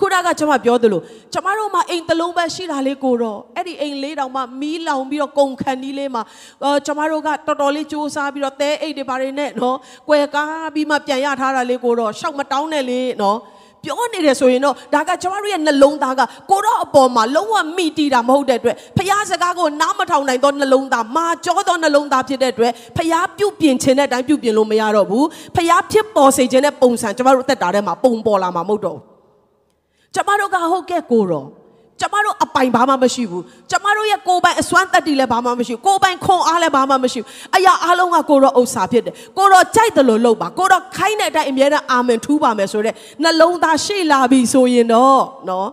ခုနကကျွန်မပြောသလိုကျွန်မတို့မှာအိမ်တစ်လုံးပဲရှိတာလေးကိုတော့အဲ့ဒီအိမ်လေးတောင်မှမီးလောင်ပြီးတော့ကုန်ခန်းဒီလေးမှာအော်ကျွန်မတို့ကတော်တော်လေးစူးစမ်းပြီးတော့တဲအိတ်တွေဘာတွေနဲ့နော်ကွယ်ကားပြီးမှပြန်ရထားတာလေးကိုတော့ရှောက်မတောင်းနဲ့လေနော် ပြောနေတယ်ဆိုရင်တော့ဒါကကျမတို့ရဲ့နှလုံးသားကကိုတော့အပေါ်မှာလုံးဝမိတီးတာမဟုတ်တဲ့အတွက်ဖျားစကားကိုနားမထောင်နိုင်သောနှလုံးသားမာကြောသောနှလုံးသားဖြစ်တဲ့အတွက်ဖျားပြုတ်ပြင်ခြင်းတဲ့အတိုင်းပြုတ်ပြင်လို့မရတော့ဘူးဖျားဖြစ်ပေါ်စေခြင်းတဲ့ပုံစံကျမတို့အသက်တာထဲမှာပုံပေါ်လာမှာမဟုတ်တော့ဘူးကျမတို့ကဟုတ်ကဲ့ကိုတော့ ကျမတို့အပိုင်ဘာမှမရှိဘူးကျမတို့ရဲ့ကိုယ်ပိုင်အစွမ်းတက်တီလည်းဘာမှမရှိဘူးကိုယ်ပိုင်ခွန်အားလည်းဘာမှမရှိဘူးအရာအလုံးကကိုတော့ဥစ္စာဖြစ်တယ်ကိုတော့ကြိုက်တယ်လို့လုပ်ပါကိုတော့ခိုင်းတဲ့အတိုင်းအမြဲတမ်းအာမင်ထူးပါမယ်ဆိုတဲ့နှလုံးသားရှေ့လာပြီဆိုရင်တော့နော်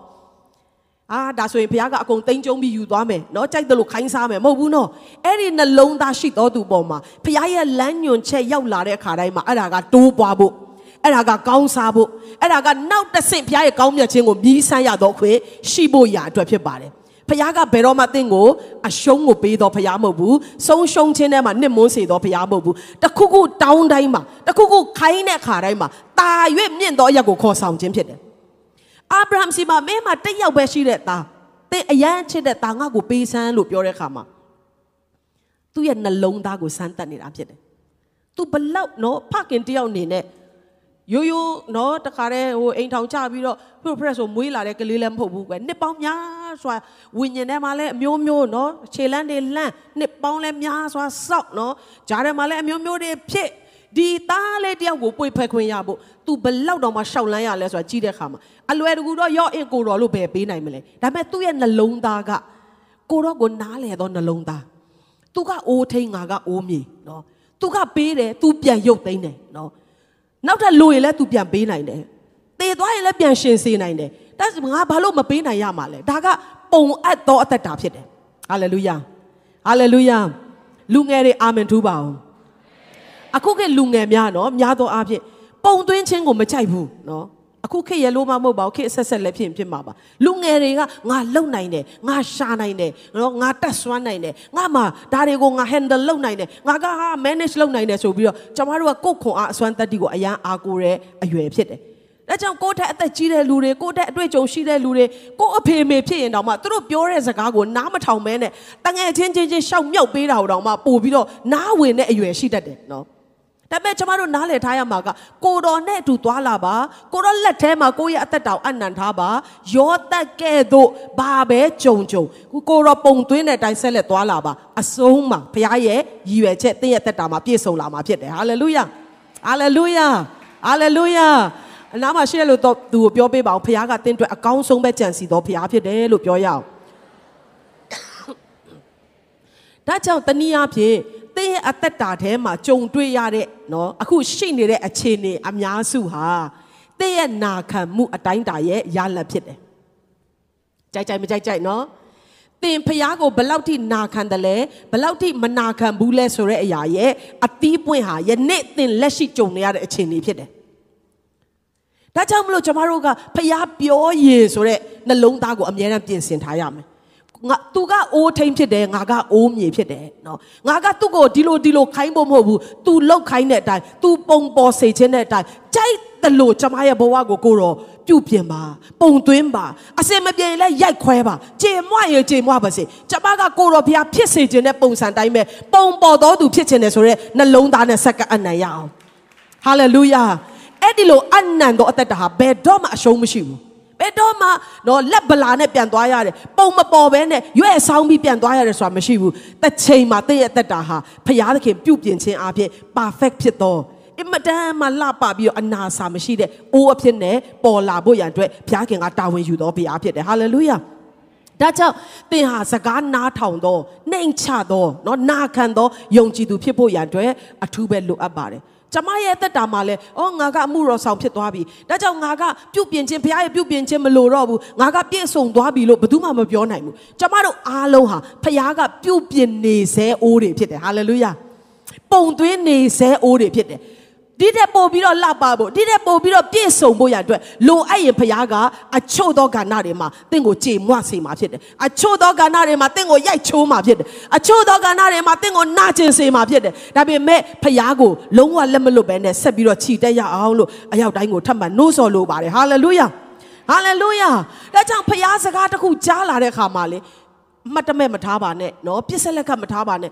အာဒါဆိုရင်ဘုရားကအကုန်တိမ့်ကျုံပြီးယူသွားမယ်နော်ကြိုက်တယ်လို့ခိုင်းစားမယ်မဟုတ်ဘူးနော်အဲ့ဒီနှလုံးသားရှိတော်သူပေါ်မှာဘုရားရဲ့လမ်းညွန်ချက်ရောက်လာတဲ့အခါတိုင်းမှာအဲ့ဒါကတိုးပွားဖို့ အဲ့ဒါကကောင်းစားဖို့အဲ့ဒါကနောက်တစ်ဆင့်ဘုရားရဲ့ကောင်းမြတ်ခြင်းကိုမြည်ဆန်းရတော့ခွေရှိဖို့ရာအတွက်ဖြစ်ပါတယ်ဖခင်ကဘယ်တော့မှတင့်ကိုအရှုံးကိုပေးတော့ဖခင်မဟုတ်ဘူးဆုံးရှုံးခြင်းထဲမှာနှစ်မွန်းစေတော့ဖခင်မဟုတ်ဘူးတခုခုတောင်းတိုင်းမှာတခုခုခိုင်းတဲ့ခါတိုင်းမှာတာ၍မြင့်သောအရက်ကိုခေါ်ဆောင်ခြင်းဖြစ်တယ်အာဗြဟံစီမှာမင်းမှာတစ်ယောက်ပဲရှိတဲ့သားတင်းအရန်ချစ်တဲ့သားငါ့ကိုပေးစမ်းလို့ပြောတဲ့ခါမှာသူ့ရဲ့နှလုံးသားကိုစမ်းတက်နေတာဖြစ်တယ်သူဘလောက်နော်ဖခင်တယောက်နေနဲ့ ရိုးရိုးနော်တခါတည်းဟိုအိမ်ထောင်ချပြီးတော့ professor ဆိုမွေးလာတဲ့ကလေးလည်းမဟုတ်ဘူးကွယ်နှစ်ပေါင်းများစွာဝิญဉ်ထဲမှာလည်းအမျိုးမျိုးနော်ခြေလန်းတွေလှန့်နှစ်ပေါင်းလည်းများစွာစောက်နော်ဂျားထဲမှာလည်းအမျိုးမျိုးတွေဖြစ်ဒီသားလေးတယောက်ကိုပွေဖက်ခွင့်ရဖို့ तू ဘလောက်တော့မှရှောက်လန်းရလဲဆိုတာကြည့်တဲ့အခါမှာအလွယ်တကူတော့ရော့အင်ကိုတော်လို့ပဲပေးနိုင်မလဲဒါပေမဲ့သူ့ရဲ့နှလုံးသားကကိုတော့ကိုနားလေတော့နှလုံးသားသူကအိုးထိန်ငါကအိုးမြေနော်သူကပေးတယ် तू ပြန်ရုပ်သိမ်းတယ်နော် နောက်ထပ်လိုရင်လည်း तू ပြန်ပေးနိုင်တယ်တည်သွားရင်လည်းပြန်ရှင်စေနိုင်တယ်ဒါငါဘာလို့မပေးနိုင်ရမှာလဲဒါကပုံအပ်သောအသက်တာဖြစ်တယ်ဟာလေလုယာဟာလေလုယာလူငယ်တွေအာမင်ထူးပါအောင်အခုကလူငယ်များနော်များသောအားဖြင့်ပုံသွင်းခြင်းကိုမကြိုက်ဘူးနော် အခုခေတ်ရလို့မမဟုတ်ပါဘူးခေတ်ဆက်ဆက်လည်းဖြစ်ဖြစ်မှာပါလူငယ်တွေကငါလုံနိုင်တယ်ငါရှာနိုင်တယ်နော်ငါတက်ဆွမ်းနိုင်တယ်ငါမှဒါတွေကိုငါ handle လုပ်နိုင်တယ်ငါကဟာ manage လုပ်နိုင်တယ်ဆိုပြီးတော့ကျွန်တော်တို့ကကိုယ့်ခွန်အားအစွမ်းတက်တီကိုအရန်အားကိုးတဲ့အရွယ်ဖြစ်တယ်ဒါကြောင့်ကိုယ့်ထက်အသက်ကြီးတဲ့လူတွေကိုယ့်ထက်အတွေ့အကြုံရှိတဲ့လူတွေကိုယ့်အဖေမေဖြစ်ရင်တောင်မှသူတို့ပြောတဲ့စကားကိုနားမထောင်မဲနဲ့တငယ်ချင်းချင်းချင်းရှောက်မြောက်ပေးတာတောင်မှပို့ပြီးတော့နားဝင်တဲ့အရွယ်ရှိတတ်တယ်နော် ဒါပေမဲ့ကျမတို့နားလည်ထားရမှာကကိုတော်နဲ့အတူသွားလာပါကိုတော်လက်ထဲမှာကိုယ့်ရဲ့အသက်တောင်အနံထားပါရောတက်ကဲ့သို့ဘာပဲကြုံကြုံကိုတော်ပုံသွင်းတဲ့အတိုင်းဆက်လက်သွားလာပါအဆုံးမှာဘုရားရဲ့ရည်ရွယ်ချက်တင့်ရဲ့အသက်တာမှာပြည့်စုံလာမှာဖြစ်တယ်ဟာလေလုယာဟာလေလုယာဟာလေလုယာအနားမှာရှိရလို့တော့သူကိုပြောပေးပါအောင်ဘုရားကတင့်အတွက်အကောင်းဆုံးပဲကြံစီတော်ဘုရားဖြစ်တယ်လို့ပြောရအောင်ဒါကြောင့်တနည်းအားဖြင့် သင်ရဲ့အသက်တာထဲမှာကြုံတွေ့ရတဲ့နော်အခုရှိနေတဲ့အခြေအနေအများစုဟာသင်ရဲ့နာခံမှုအတိုင်းတာရဲ့ရလတ်ဖြစ်တယ်။ကြိုက်ကြိုက်မကြိုက်ကြိုက်နော်။သင်ဖះကိုဘလောက်ထိနာခံတယ်လဲဘလောက်ထိမနာခံဘူးလဲဆိုတဲ့အရာရဲ့အသီးပွင့်ဟာယနေ့သင်လက်ရှိကြုံနေရတဲ့အခြေအနေဖြစ်တယ်။ဒါကြောင့်မလို့ကျမတို့ကဖះပြောရည်ဆိုတဲ့နှလုံးသားကိုအမြဲတမ်းပြင်ဆင်ထားရမယ် ငါသူကအိုးထိန်ဖြစ်တယ်ငါကအိုးမြေဖြစ်တယ်နော်ငါကသူ့ကိုဒီလိုဒီလိုခိုင်းဖို့မဟုတ်ဘူး तू လောက်ခိုင်းတဲ့အတိုင်း तू ပုံပေါ်စေခြင်းတဲ့အတိုင်းကြိုက်တယ်လို့ကျမရဲ့ဘဝကိုကိုတော့ပြုတ်ပြင်ပါပုံသွင်းပါအစင်မပြေလဲရိုက်ခွဲပါကြေမွရေကြေမွပါစေကျမကကိုတော့ဘုရားဖြစ်စေခြင်းတဲ့ပုံစံတိုင်းပဲပုံပေါ်တော်သူဖြစ်ခြင်းတယ်ဆိုရဲနှလုံးသားနဲ့ဆက်ကအနံ့ရအောင်ဟာလေလုယာအဲ့ဒီလိုအနံ့သောအသက်တာဟာဘယ်တော့မှအရှုံးမရှိဘူး ဘယ်တော့မှတော့လက်ဗလာနဲ့ပြန်သွားရတယ်ပုံမပေါ်ဘဲနဲ့ရွဲ့ဆောင်းပြီးပြန်သွားရတယ်ဆိုတာမရှိဘူးတစ်ချိန်မှာတည့်ရဲ့အသက်တာဟာဖရာသခင်ပြုပြင်ခြင်းအပြင် perfect ဖြစ်သောအမတန်မှလှပပြီးတော့အနာစာမရှိတဲ့အိုးအဖြစ်နဲ့ပေါ်လာဖို့ရန်အတွက်ဘုရားခင်ကတာဝန်ယူတော်ဘုရားဖြစ်တယ်ဟာလေလုယာဒါကြောင့်သင်ဟာစကားနားထောင်သောနှိမ်ချသောเนาะနာခံသောယုံကြည်သူဖြစ်ဖို့ရန်အတွက်အထူးပဲလိုအပ်ပါတယ် ကျမရဲ့သက်တာမှာလဲအော်ငါကအမှုတော်ဆောင်ဖြစ်သွားပြီဒါကြောင့်ငါကပြုတ်ပြင်ခြင်းဘုရားရဲ့ပြုတ်ပြင်ခြင်းမလိုတော့ဘူးငါကပြည့်စုံသွားပြီလို့ဘယ်သူမှမပြောနိုင်ဘူးကျမတို့အားလုံးဟာဘုရားကပြုတ်ပြင်နေစေအိုးတွေဖြစ်တယ်ဟာလေလုယာပုံသွင်းနေစေအိုးတွေဖြစ်တယ် ဒီတဲ့ပို့ပြီးတော့လှပဖို့ဒီတဲ့ပို့ပြီးတော့ပြည့်စုံဖို့ရအတွက်လိုအပ်ရင်ဘုရားကအချို့သောကဏ္ဍတွေမှာတင့်ကိုကြေမွစေမှာဖြစ်တယ်အချို့သောကဏ္ဍတွေမှာတင့်ကိုရိုက်ချိုးမှာဖြစ်တယ်အချို့သောကဏ္ဍတွေမှာတင့်ကိုနာကျင်စေမှာဖြစ်တယ်ဒါပေမဲ့ဘုရားကိုလုံးဝလက်မလွတ်ဘဲနဲ့ဆက်ပြီးတော့ခြိတက်ရအောင်လို့အရောက်တိုင်းကိုထပ်မံနှိုးဆော်လိုပါတယ်ဟာလေလုယာဟာလေလုယာဒါကြောင့်ဘုရားစကားတစ်ခုကြားလာတဲ့အခါမှာလေမှတ်တမဲ့မထားပါနဲ့နော်ပြစ်ဆက်လက်ကမထားပါနဲ့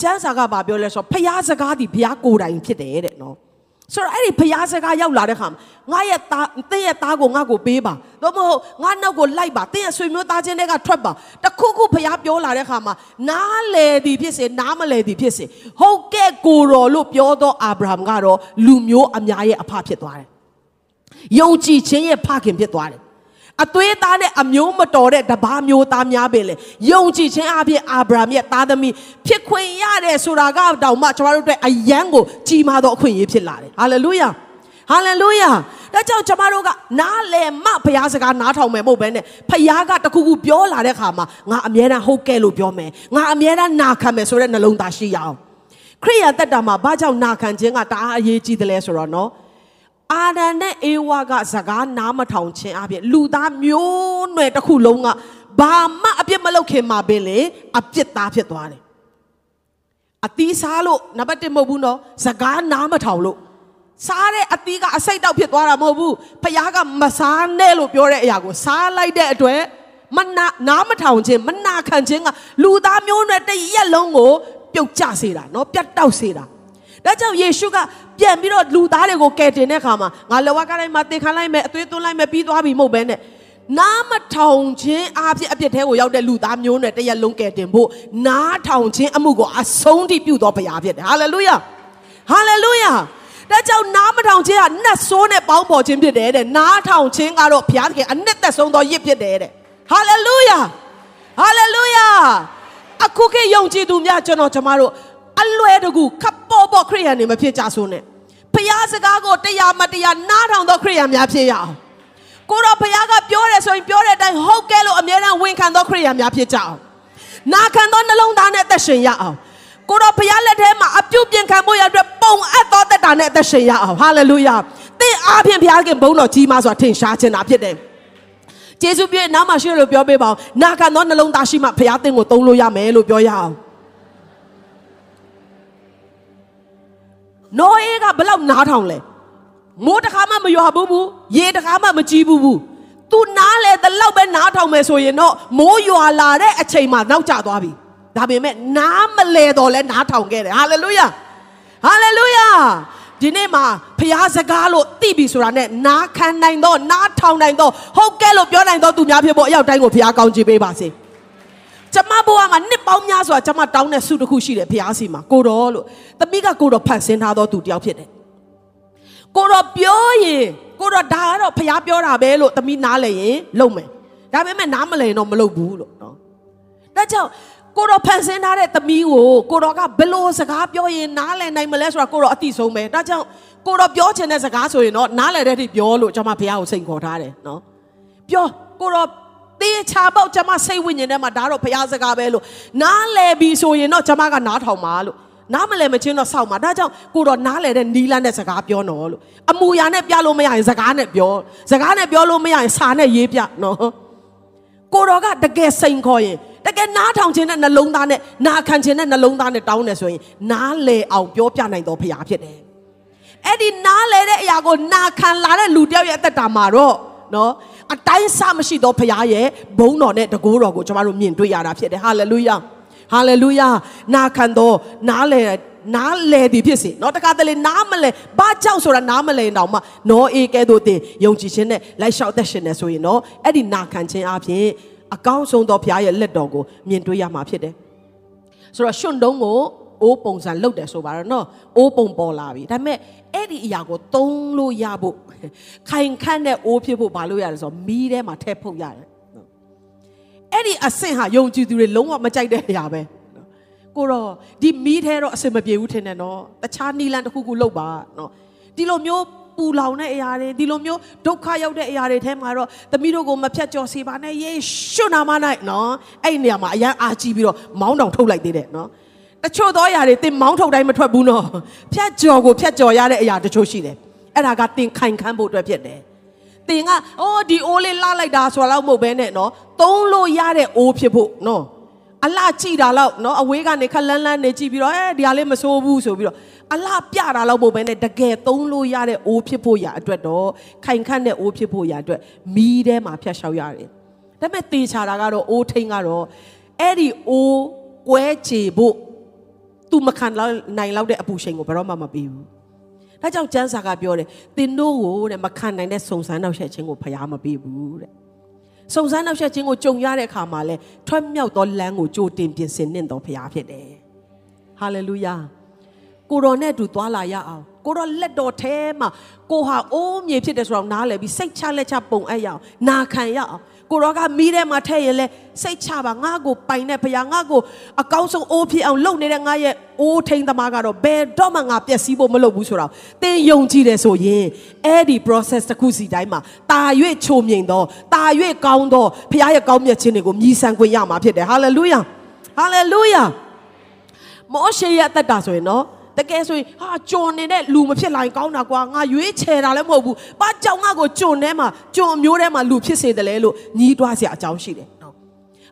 ကျမ်းစာကဘာပြောလဲဆိုတော့ဘုရားစကားဒီဘုရားကိုယ်တိုင်ဖြစ်တယ်တဲ့နော် ဆိုတော့အဲ့ဒီဖျားစကားရောက်လာတဲ့ခါမှာငါရဲ့သားတင်းရဲ့သားကိုငါ့ကိုပေးပါတော့မဟုတ်ငါနောက်ကိုလိုက်ပါတင်းရဲ့ဆွေမျိုးသားချင်းတွေကထွက်ပါတခုခုဖျားပြောလာတဲ့ခါမှာနားလေသည်ဖြစ်စေနားမလဲသည်ဖြစ်စေဟုတ်ကဲ့ကိုတော်လို့ပြောသောအာဗြဟံကတော့လူမျိုးအများရဲ့အဖဖြစ်သွားတယ်ယုံကြည်ခြင်းရဲ့ဖခင်ဖြစ်သွားတယ် အသွေးသားနဲ့အမျိုးမတော်တဲ့တပားမျိုးသားများပင်လေယုံကြည်ခြင်းအပြင်အာဗြဟံရဲ့သားသမီးဖြစ်ခွင့်ရတယ်ဆိုတာကတောင်မှကျွန်တော်တို့အတွက်အယံကိုကြီးမားသောအခွင့်အရေးဖြစ်လာတယ်ဟာလေလုယာဟာလေလုယာဒါကြောင့်ကျွန်တော်တို့ကနားလည်မှဘုရားစကားနားထောင်မယ်မဟုတ်ဘဲနဲ့ဘုရားကတခုခုပြောလာတဲ့ခါမှာငါအမြဲတမ်းဟုတ်ကဲ့လို့ပြောမယ်ငါအမြဲတမ်းနာခံမယ်ဆိုတဲ့နှလုံးသားရှိရအောင်ခရိယတက်တာမှာဘာကြောင့်နာခံခြင်းကတအားအရေးကြီးတယ်လဲဆိုတော့နော် အာဒံနဲ့အေဝါကစကားနားမထောင်ခြင်းအပြင်လူသားမျိုးနွယ်တစ်ခုလုံးကဘာမှအပြစ်မလုပ်ခင်မှာပင်လေအပြစ်သားဖြစ်သွားတယ်အသီးစားလို့နံပါတ်1မဟုတ်ဘူးနော်စကားနားမထောင်လို့စားတဲ့အသီးကအစိတ်တောက်ဖြစ်သွားတာမဟုတ်ဘူးဖခင်ကမစားနဲ့လို့ပြောတဲ့အရာကိုစားလိုက်တဲ့အတွက်မနာနားမထောင်ခြင်းမနာခံခြင်းကလူသားမျိုးနွယ်တစ်ရက်လုံးကို ပြုတ်ကျစေတာနော်ပြတ်တောက်စေတာ ဒါကြောင့်ယေရှုကပြန်ပြီးတော့လူသားတွေကိုကယ်တင်တဲ့အခါမှာငါလဝကတိုင်းမှာတင်ခံလိုက်မယ်အသွေးသွင်းလိုက်မယ်ပြီးသွားပြီမဟုတ်ဘဲနဲ့နားမထောင်ခြင်းအဖြစ်အပြစ်ထဲကိုရောက်တဲ့လူသားမျိုးနဲ့တရက်လုံးကယ်တင်ဖို့နားထောင်ခြင်းအမှုကိုအဆုံးထိပြုတော်ဘုရားဖြစ်တယ်ဟာလေလုယာဟာလေလုယာဒါကြောင့်နားမထောင်ခြင်းကနှက်ဆိုးနဲ့ပေါင်းပေါ်ခြင်းဖြစ်တယ်တဲ့နားထောင်ခြင်းကတော့ဘုရားသခင်အနှစ်သက်ဆုံးသောရစ်ဖြစ်တယ်တဲ့ဟာလေလုယာဟာလေလုယာအခုခေတ်ယုံကြည်သူများကျွန်တော်ကျမတို့ အလွယ်တကူခပ်ပေါ်ပေါ်ခရိယန်တွေမဖြစ်ကြဆိုနဲ့ဖျားစကားကိုတရားမတရားနားထောင်သောခရိယန်များဖြစ်ရအောင်ကိုတော့ဖျားကပြောတယ်ဆိုရင်ပြောတဲ့အတိုင်းဟုတ်ကဲ့လို့အမြဲတမ်းဝန်ခံသောခရိယန်များဖြစ်ကြအောင်နာခံသောနှလုံးသားနဲ့သက်ရှင်ရအောင်ကိုတော့ဖျားလက်ထဲမှာအပြုတ်ပြင်ခံဖို့ရအတွက်ပုံအပ်သောတက်တာနဲ့သက်ရှင်ရအောင်ဟာလေလုယာသင်အားဖြင့်ဘုရားခင်ဘုန်းတော်ကြီးမားစွာထင်ရှားခြင်းတာဖြစ်တယ်ကျေးဇူးပြုနားမှာရှိလို့ပြောပေးပါဦးနာခံသောနှလုံးသားရှိမှဘုရားသင်ကိုသုံးလို့ရမယ်လို့ပြောရအောင် နောအေးကဘလောက်နားထောင်လဲမိုးတခါမှမရွာဘူးဘူးရေတခါမှမကြီးဘူးဘူးသူနားလေတလောက်ပဲနားထောင်မယ်ဆိုရင်တော့မိုးရွာလာတဲ့အချိန်မှာနောက်ကျသွားပြီဒါပေမဲ့နားမလဲတော့လဲနားထောင်ခဲ့တယ်ဟာလေလုယာဟာလေလုယာဒီနေ့မှာဖျားစကားလို့သိပြီဆိုတာနဲ့နားခံနိုင်တော့နားထောင်နိုင်တော့ဟုတ်ကဲ့လို့ပြောနိုင်တော့သူများဖြစ်ဖို့အရောက်တိုင်းကိုဖျားကောင်းချီးပေးပါစေ။ ကျမဘဝမှာနှစ်ပေါင်းများစွာကျမတောင်းတဲ့ဆုတစ်ခုရှိတယ်ဘုရားစီမှာကိုတော်လို့သမီးကကိုတော်ဖန်ဆင်းထားသောသူတယောက်ဖြစ်တယ်ကိုတော်ပြောရင်ကိုတော်ဒါကတော့ဘုရားပြောတာပဲလို့သမီးနားလည်ရင်လုပ်မယ်ဒါပေမဲ့နားမလည်တော့မလုပ်ဘူးလို့နော်ဒါကြောင့်ကိုတော်ဖန်ဆင်းထားတဲ့သမီးကိုကိုတော်ကဘလို့စကားပြောရင်နားလည်နိုင်မလဲဆိုတာကိုတော်အသိဆုံးပဲဒါကြောင့်ကိုတော်ပြောချင်တဲ့စကားဆိုရင်တော့နားလည်တဲ့အထိပြောလို့ကျွန်မဘုရားကိုစိန်ခေါ်ထားတယ်နော်ပြောကိုတော် တေချာပေါက်ကျမစိတ်ဝိညာဉ်ထဲမှာဒါတော့ဘုရားစကားပဲလို့နားလဲပြီဆိုရင်တော့ကျမကနားထောင်ပါလို့နားမလဲမချင်းတော့စောက်မှာဒါကြောင့်ကိုတော့နားလဲတဲ့နီလန်းတဲ့စကားပြောနော်လို့အမူအရာနဲ့ပြလို့မရရင်စကားနဲ့ပြောစကားနဲ့ပြောလို့မရရင်စာနဲ့ရေးပြနော်ကိုတော်ကတကယ်စိန်ခေါ်ရင်တကယ်နားထောင်ခြင်းနဲ့နှလုံးသားနဲ့နာခံခြင်းနဲ့နှလုံးသားနဲ့တောင်းနေဆိုရင်နားလေအောင်ပြောပြနိုင်တော်ဖရားဖြစ်တယ်အဲ့ဒီနားလေတဲ့အရာကိုနာခံလာတဲ့လူတယောက်ရဲ့အသက်တာမှာတော့နော် အတိုင်းစမရှိသောဖခင်ရဲ့ဘုန်းတော်နဲ့တကိုးတော်ကိုကျွန်တော်တို့မြင်တွေ့ရတာဖြစ်တယ်ဟာလေလုယာဟာလေလုယာနာခံသောနားလေနားလေသည်ဖြစ်စေเนาะတခါတလေနားမလဲဘာကြောက်ဆိုတာနားမလဲတောင်မှနောအေကဲ့သို့တင်ယုံကြည်ခြင်းနဲ့လိုက်လျှောက်သက်ရှင်နေဆိုရင်เนาะအဲ့ဒီနာခံခြင်းအပြင်အကောင်းဆုံးသောဘုရားရဲ့လက်တော်ကိုမြင်တွေ့ရမှာဖြစ်တယ်ဆိုတော့ရှင်တုံးကိုအိုးပုံစံလုတ်တယ်ဆိုပါတော့နော်အိုးပုံပေါ်လာပြီဒါပေမဲ့အဲ့ဒီအရာကိုသုံးလို့ရဖို့ ခိုင်ခန့်တဲ့အိုးဖြစ်ဖို့ဘာလို့ရလဲဆိုတော့မီးထဲမှာထည့်ဖုတ်ရတယ်အဲ့ဒီအဆင့်ဟာယုံကြည်သူတွေလုံးဝမကြိုက်တဲ့အရာပဲကိုတော့ဒီမီးထဲတော့အစင်မပြေဘူးထင်တယ်နော်တခြားနီလန်တစ်ခုခုလုပ်ပါနော်ဒီလိုမျိုးပူလောင်တဲ့အရာတွေဒီလိုမျိုးဒုက္ခရောက်တဲ့အရာတွေထဲမှာတော့သမီးတို့ကိုမဖြတ်ကျော်စေပါနဲ့ယေရှုနာမ၌နော်အဲ့ဒီနေရာမှာအရန်အာကြည့်ပြီးတော့မောင်းတောင်ထုတ်လိုက်သေးတယ်နော်တချို့သောအရာတွေတင်မောင်းထုတ်တိုင်းမထွက်ဘူးနော်ဖြတ်ကျော်ကိုဖြတ်ကျော်ရတဲ့အရာတချို့ရှိတယ် အဲ့ဒါကတင်ခိုင်ခန့်ဖို့အတွက်ဖြစ်တယ်တင်ကအိုးဒီအိုးလေးလှလိုက်တာဆိုတော့မဟုတ်ဘဲနဲ့နော်သုံးလို့ရတဲ့အိုးဖြစ်ဖို့နော်အလှကြည့်တာတော့နော်အဝေးကနေခက်လန်းလန်းနေကြည့်ပြီးတော့အဲဒီဟာလေးမဆိုးဘူးဆိုပြီးတော့အလှပြတာတော့မဟုတ်ဘဲနဲ့တကယ်သုံးလို့ရတဲ့အိုးဖြစ်ဖို့ရအတွက်တော့ခိုင်ခန့်တဲ့အိုးဖြစ်ဖို့ရအတွက်မီးထဲမှာဖြတ်လျှောက်ရတယ်ဒါပေမဲ့တေချာတာကတော့အိုးထိန်ကတော့အဲ့ဒီအိုးကွဲချေဖို့သူမခံနိုင်လောက်တဲ့အပူချိန်ကိုဘယ်တော့မှမပြီးဘူး ဒါကြောင့်ကျမ်းစာကပြောတယ်သင်တို့ကိုတဲ့မခံနိုင်တဲ့စုံစမ်းနောက်ဆက်ခြင်းကိုဖျားမပေးဘူးတဲ့စုံစမ်းနောက်ဆက်ခြင်းကိုကြုံရတဲ့အခါမှာလဲထွက်မြောက်သောလမ်းကိုကြိုတင်ပြင်ဆင်နေတော်ဖျားဖြစ်တယ်ဟာလေလုယာကိုတော်နဲ့အတူသွားလာရအောင်ကိုတော်လက်တော်ထဲမှာကိုဟာအိုးမြေဖြစ်တယ်ဆိုတော့နားလည်ပြီးစိတ်ချလက်ချပုံအပ်ရအောင်နာခံရအောင် ကိုရောကမီးထဲမှာထည့်ရင်လဲစိတ်ချပါငါ့ကိုပိုင်တဲ့ဖခင်ငါ့ကိုအကောင်းဆုံးအိုးဖြစ်အောင်လုပ်နေတဲ့ငါရဲ့အိုးထိန်သမားကတော့ဘယ်တော့မှငါပျက်စီးဖို့မလုပ်ဘူးဆိုတော့သင်ယုံကြည်တယ်ဆိုရင်အဲ့ဒီ process တစ်ခုစီတိုင်းမှာတာ၍ချိုမြိန်တော့တာ၍ကောင်းတော့ဖခင်ရဲ့ကောင်းမြတ်ခြင်းတွေကိုမြည်ဆန်ခွင့်ရမှာဖြစ်တယ်ဟာလေလုယာဟာလေလုယာမောရှေရဲ့အသက်တာဆိုရင်နော် တကယ်ဆိုရင်ဟာကြုံနေတဲ့လူမဖြစ်လိုက်ကောင်းတာကွာငါရွေးချယ်တာလည်းမဟုတ်ဘူး။ဘာကြောင့်ငါကိုကြုံထဲမှာကြုံမျိုးထဲမှာလူဖြစ်စေတယ်လဲလို့ညီးတွားစရာအကြောင်းရှိတယ်နော်။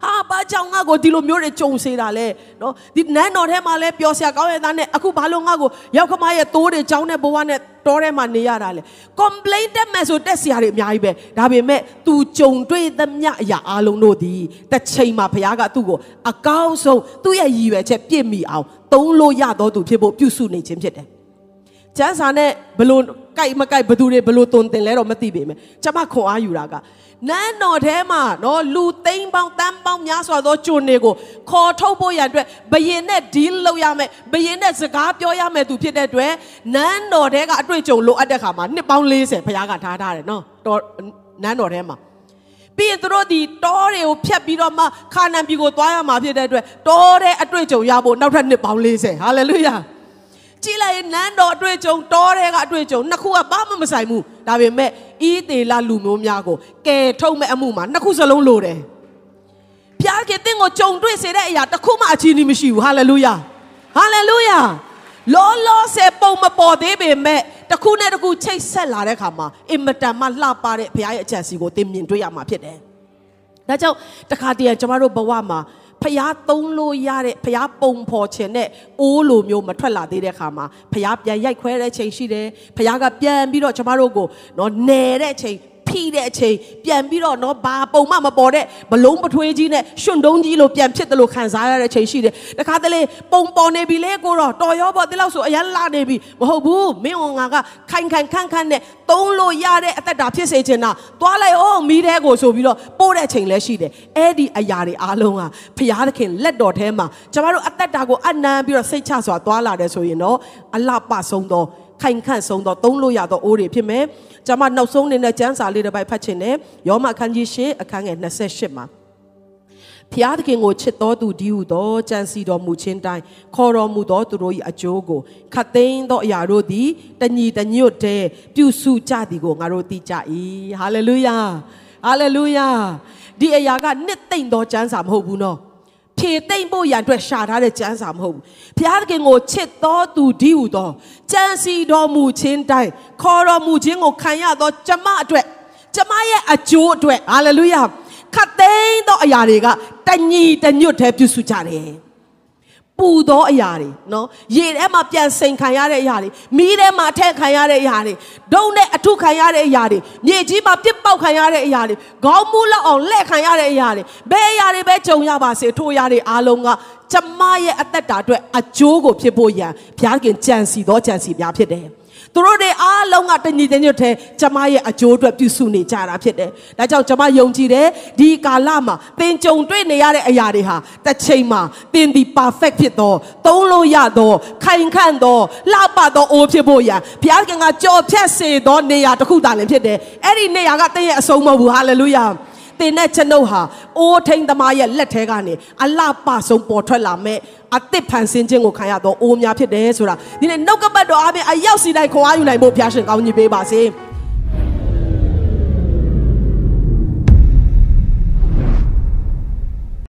ဟာဘာကြောင့်ငါကိုဒီလိုမျိုးတွေကြုံစေတာလဲနော်ဒီနန်းတော်ထဲမှာလဲပျော်စရာကောင်းရဲ့သားနဲ့အခုဘာလို့ငါကိုရောက်ခမရဲ့တိုးတွေကြောင်းတဲ့ဘဝနဲ့တောထဲမှာနေရတာလဲ complain တက်မယ်ဆိုတက်စရာတွေအများကြီးပဲဒါပေမဲ့ तू ကြုံတွေ့သမျှအရာအလုံးတို့ဒီတစ်ချိန်မှာဘုရားကသူ့ကိုအကောင်းဆုံးသူ့ရဲ့ရည်ရွယ်ချက်ပြည့်မီအောင်သုံးလို့ရတော့သူဖြစ်ဖို့ပြုစုနေခြင်းဖြစ်တယ် ကျမ်းစာနဲ့ဘလို့ကြိုက်မကြိုက်ဘသူတွေဘလို့တုံတင်လဲတော့မသိပေမဲ့ကျွန်မခွန်အားယူတာကနန်းတော်ထဲမှာနော်လူသိန်းပေါင်းတန်းပေါင်းများစွာသောကျွန်တွေကိုခေါ်ထုတ်ဖို့ရန်အတွက်ဘယင်နဲ့ deal လုပ်ရမယ်ဘယင်နဲ့စကားပြောရမယ်သူဖြစ်တဲ့အတွက်နန်းတော်ထဲကအတွေ့အကြုံလိုအပ်တဲ့ခါမှာနှစ်ပေါင်း40ဘုရားကထားထားတယ်နော်တော်နန်းတော်ထဲမှာပြီးရင်သူတို့ဒီတောတွေကိုဖျက်ပြီးတော့မှခါနန်ပြည်ကိုသွားရမှာဖြစ်တဲ့အတွက်တောတဲ့အတွေ့အကြုံရဖို့နောက်ထပ်နှစ်ပေါင်း40ဟာလေလုယာ ကြည်လိုက်ရင်နန်းတော်အတွေ့အကြုံတောထဲကအတွေ့အကြုံနှစ်ခုကဘာမှမဆိုင်ဘူးဒါပေမဲ့ဤသေးလာလူမျိုးများကိုကယ်ထုတ်မဲ့အမှုမှာနှစ်ခုစလုံးလိုတယ်ဘုရားခင်တင့်ကိုကြုံတွေ့စေတဲ့အရာတစ်ခုမှအချီးနှီးမရှိဘူးဟာလေလုယာဟာလေလုယာလောလောဆယ်ပုံမပေါ်သေးပေမဲ့တစ်ခုနဲ့တစ်ခုချိတ်ဆက်လာတဲ့အခါမှာအင်မတန်မှလှပတဲ့ဘုရားရဲ့အကြံစီကိုသင်မြင်တွေ့ရမှာဖြစ်တယ်။ဒါကြောင့်တခါတည်းကျမတို့ဘဝမှာ ဖျားသုံးလို့ရတဲ့ဖျားပုံဖော်ခြင်းနဲ့အိုးလိုမျိုးမထွက်လာသေးတဲ့ခါမှာဖျားပြန်ရိုက်ခွဲတဲ့ချိန်ရှိတယ်ဖျားကပြန်ပြီးတော့ကျမတို့ကိုနော်နယ်တဲ့ချိန် ဖိတဲ့အချိန်ပြန်ပြီးတော့နော်ဘာပုံမှမပေါ်တဲ့ဘလုံးပထွေးကြီးနဲ့ရှင်တုံးကြီးလိုပြန်ဖြစ်တယ်လို့ခံစားရတဲ့အချိန်ရှိတယ်တခါတလေပုံပေါ်နေပြီလေကိုတော့တော်ရောပေါ့ဒီလောက်ဆိုအရန်လာနေပြီမဟုတ်ဘူးမင်းငါကခိုင်ခိုင်ခန့်ခန့်နဲ့သုံးလို့ရတဲ့အသက်တာဖြစ်စေချင်တာသွားလိုက်အောင်မိတဲ့ကိုဆိုပြီးတော့ပို့တဲ့အချိန်လည်းရှိတယ်အဲ့ဒီအရာတွေအားလုံးကဖရာသခင်လက်တော်ထဲမှာကျမတို့အသက်တာကိုအနမ်းပြီးတော့စိတ်ချစွာသွားလာတယ်ဆိုရင်တော့အလှပဆုံးသော ခိုင်ခန့်ဆုံးသောသုံးလို့ရသောအိုးတွေဖြစ်မယ်။ကျွန်မနောက်ဆုံးနေတဲ့ကျမ်းစာလေးတစ်ပိုက်ဖတ်ချင်တယ်။ယောမအခန်းကြီး၈အခန်းငယ်28မှာဖျားသခင်ကိုချစ်တော်သူဒီဟုသောကြံစီတော်မူခြင်းတိုင်းခေါ်တော်မူသောသူတို့၏အကျိုးကိုခတ်သိမ်းသောအရာတို့သည်တညီတညွတ်တည်းပြုစုကြသည်ကိုငါတို့သိကြ၏ဟာလေလုယာဟာလေလုယာဒီအရာကနှစ်သိမ့်သောကျမ်းစာမဟုတ်ဘူးနော် ဖြေသိမ့်ဖို့ရန်အတွက်ရှာထားတဲ့ကျမ်းစာမဟုတ်ဘူးဘုရားသခင်ကိုချစ်တော်သူဒီဟုသောကြံစီတော်မူခြင်းတိုင်းခေါ်တော်မူခြင်းကိုခံရသောကျမအတွက်ကျမရဲ့အကျိုးအတွက်ဟာလေလုယာခတ်သိမ်းသောအရာတွေကတညီတညွတ်တည်းပြုစုကြတယ် ပူသောအရာတွေနော်ရေထဲမှာပြန်စိန်ခံရတဲ့အရာတွေမီးထဲမှာထည့်ခံရတဲ့အရာတွေဒုံနဲ့အထုခံရတဲ့အရာတွေမြေကြီးမှာပြစ်ပေါက်ခံရတဲ့အရာတွေခေါင်းမူးလောက်အောင်လက်ခံရတဲ့အရာတွေဘယ်အရာတွေပဲကြုံရပါစေထိုအရာတွေအားလုံးကကျမရဲ့အသက်တာအတွက်အကျိုးကိုဖြစ်ဖို့ရန်ဘုရားခင်ကြံစီသောကြံစီများဖြစ်တယ် သူတို့တွေအားလုံးကတညီတညွတ်တဲ့ကျမရဲ့အကျိုးအတွက်ပြုစုနေကြတာဖြစ်တယ်။ဒါကြောင့်ကျမယုံကြည်တယ်ဒီကာလမှာသင်ကြုံတွေ့နေရတဲ့အရာတွေဟာတစ်ချိန်မှာသင်ဒီ perfect ဖြစ်တော့သုံးလို့ရတော့ခိုင်ခန့်တော့လှပတော့အိုးဖြစ်ဖို့ရန်ဘုရားခင်ကကြော်ဖြတ်စေသောနေရာတစ်ခုသာလည်းဖြစ်တယ်။အဲ့ဒီနေရာကသင်ရဲ့အဆုံးမဟုတ်ဘူးဟာလေလုယာ။ သင်နဲ့ကျွန်ုပ်ဟာအိုးထိန်သမားရဲ့လက်ထဲကနေအလှပဆုံးပေါ်ထွက်လာမဲ့အသစ်ဖန်ဆင်းခြင်းကိုခံရတော့အိုးများဖြစ်တယ်ဆိုတာဒီနေ့နှုတ်ကပတ်တော်အပြင်အရောက်စီတိုင်းခွန်အားယူနိုင်ဖို့ဘုရားရှင်ကောင်းကြီးပေးပါစေ။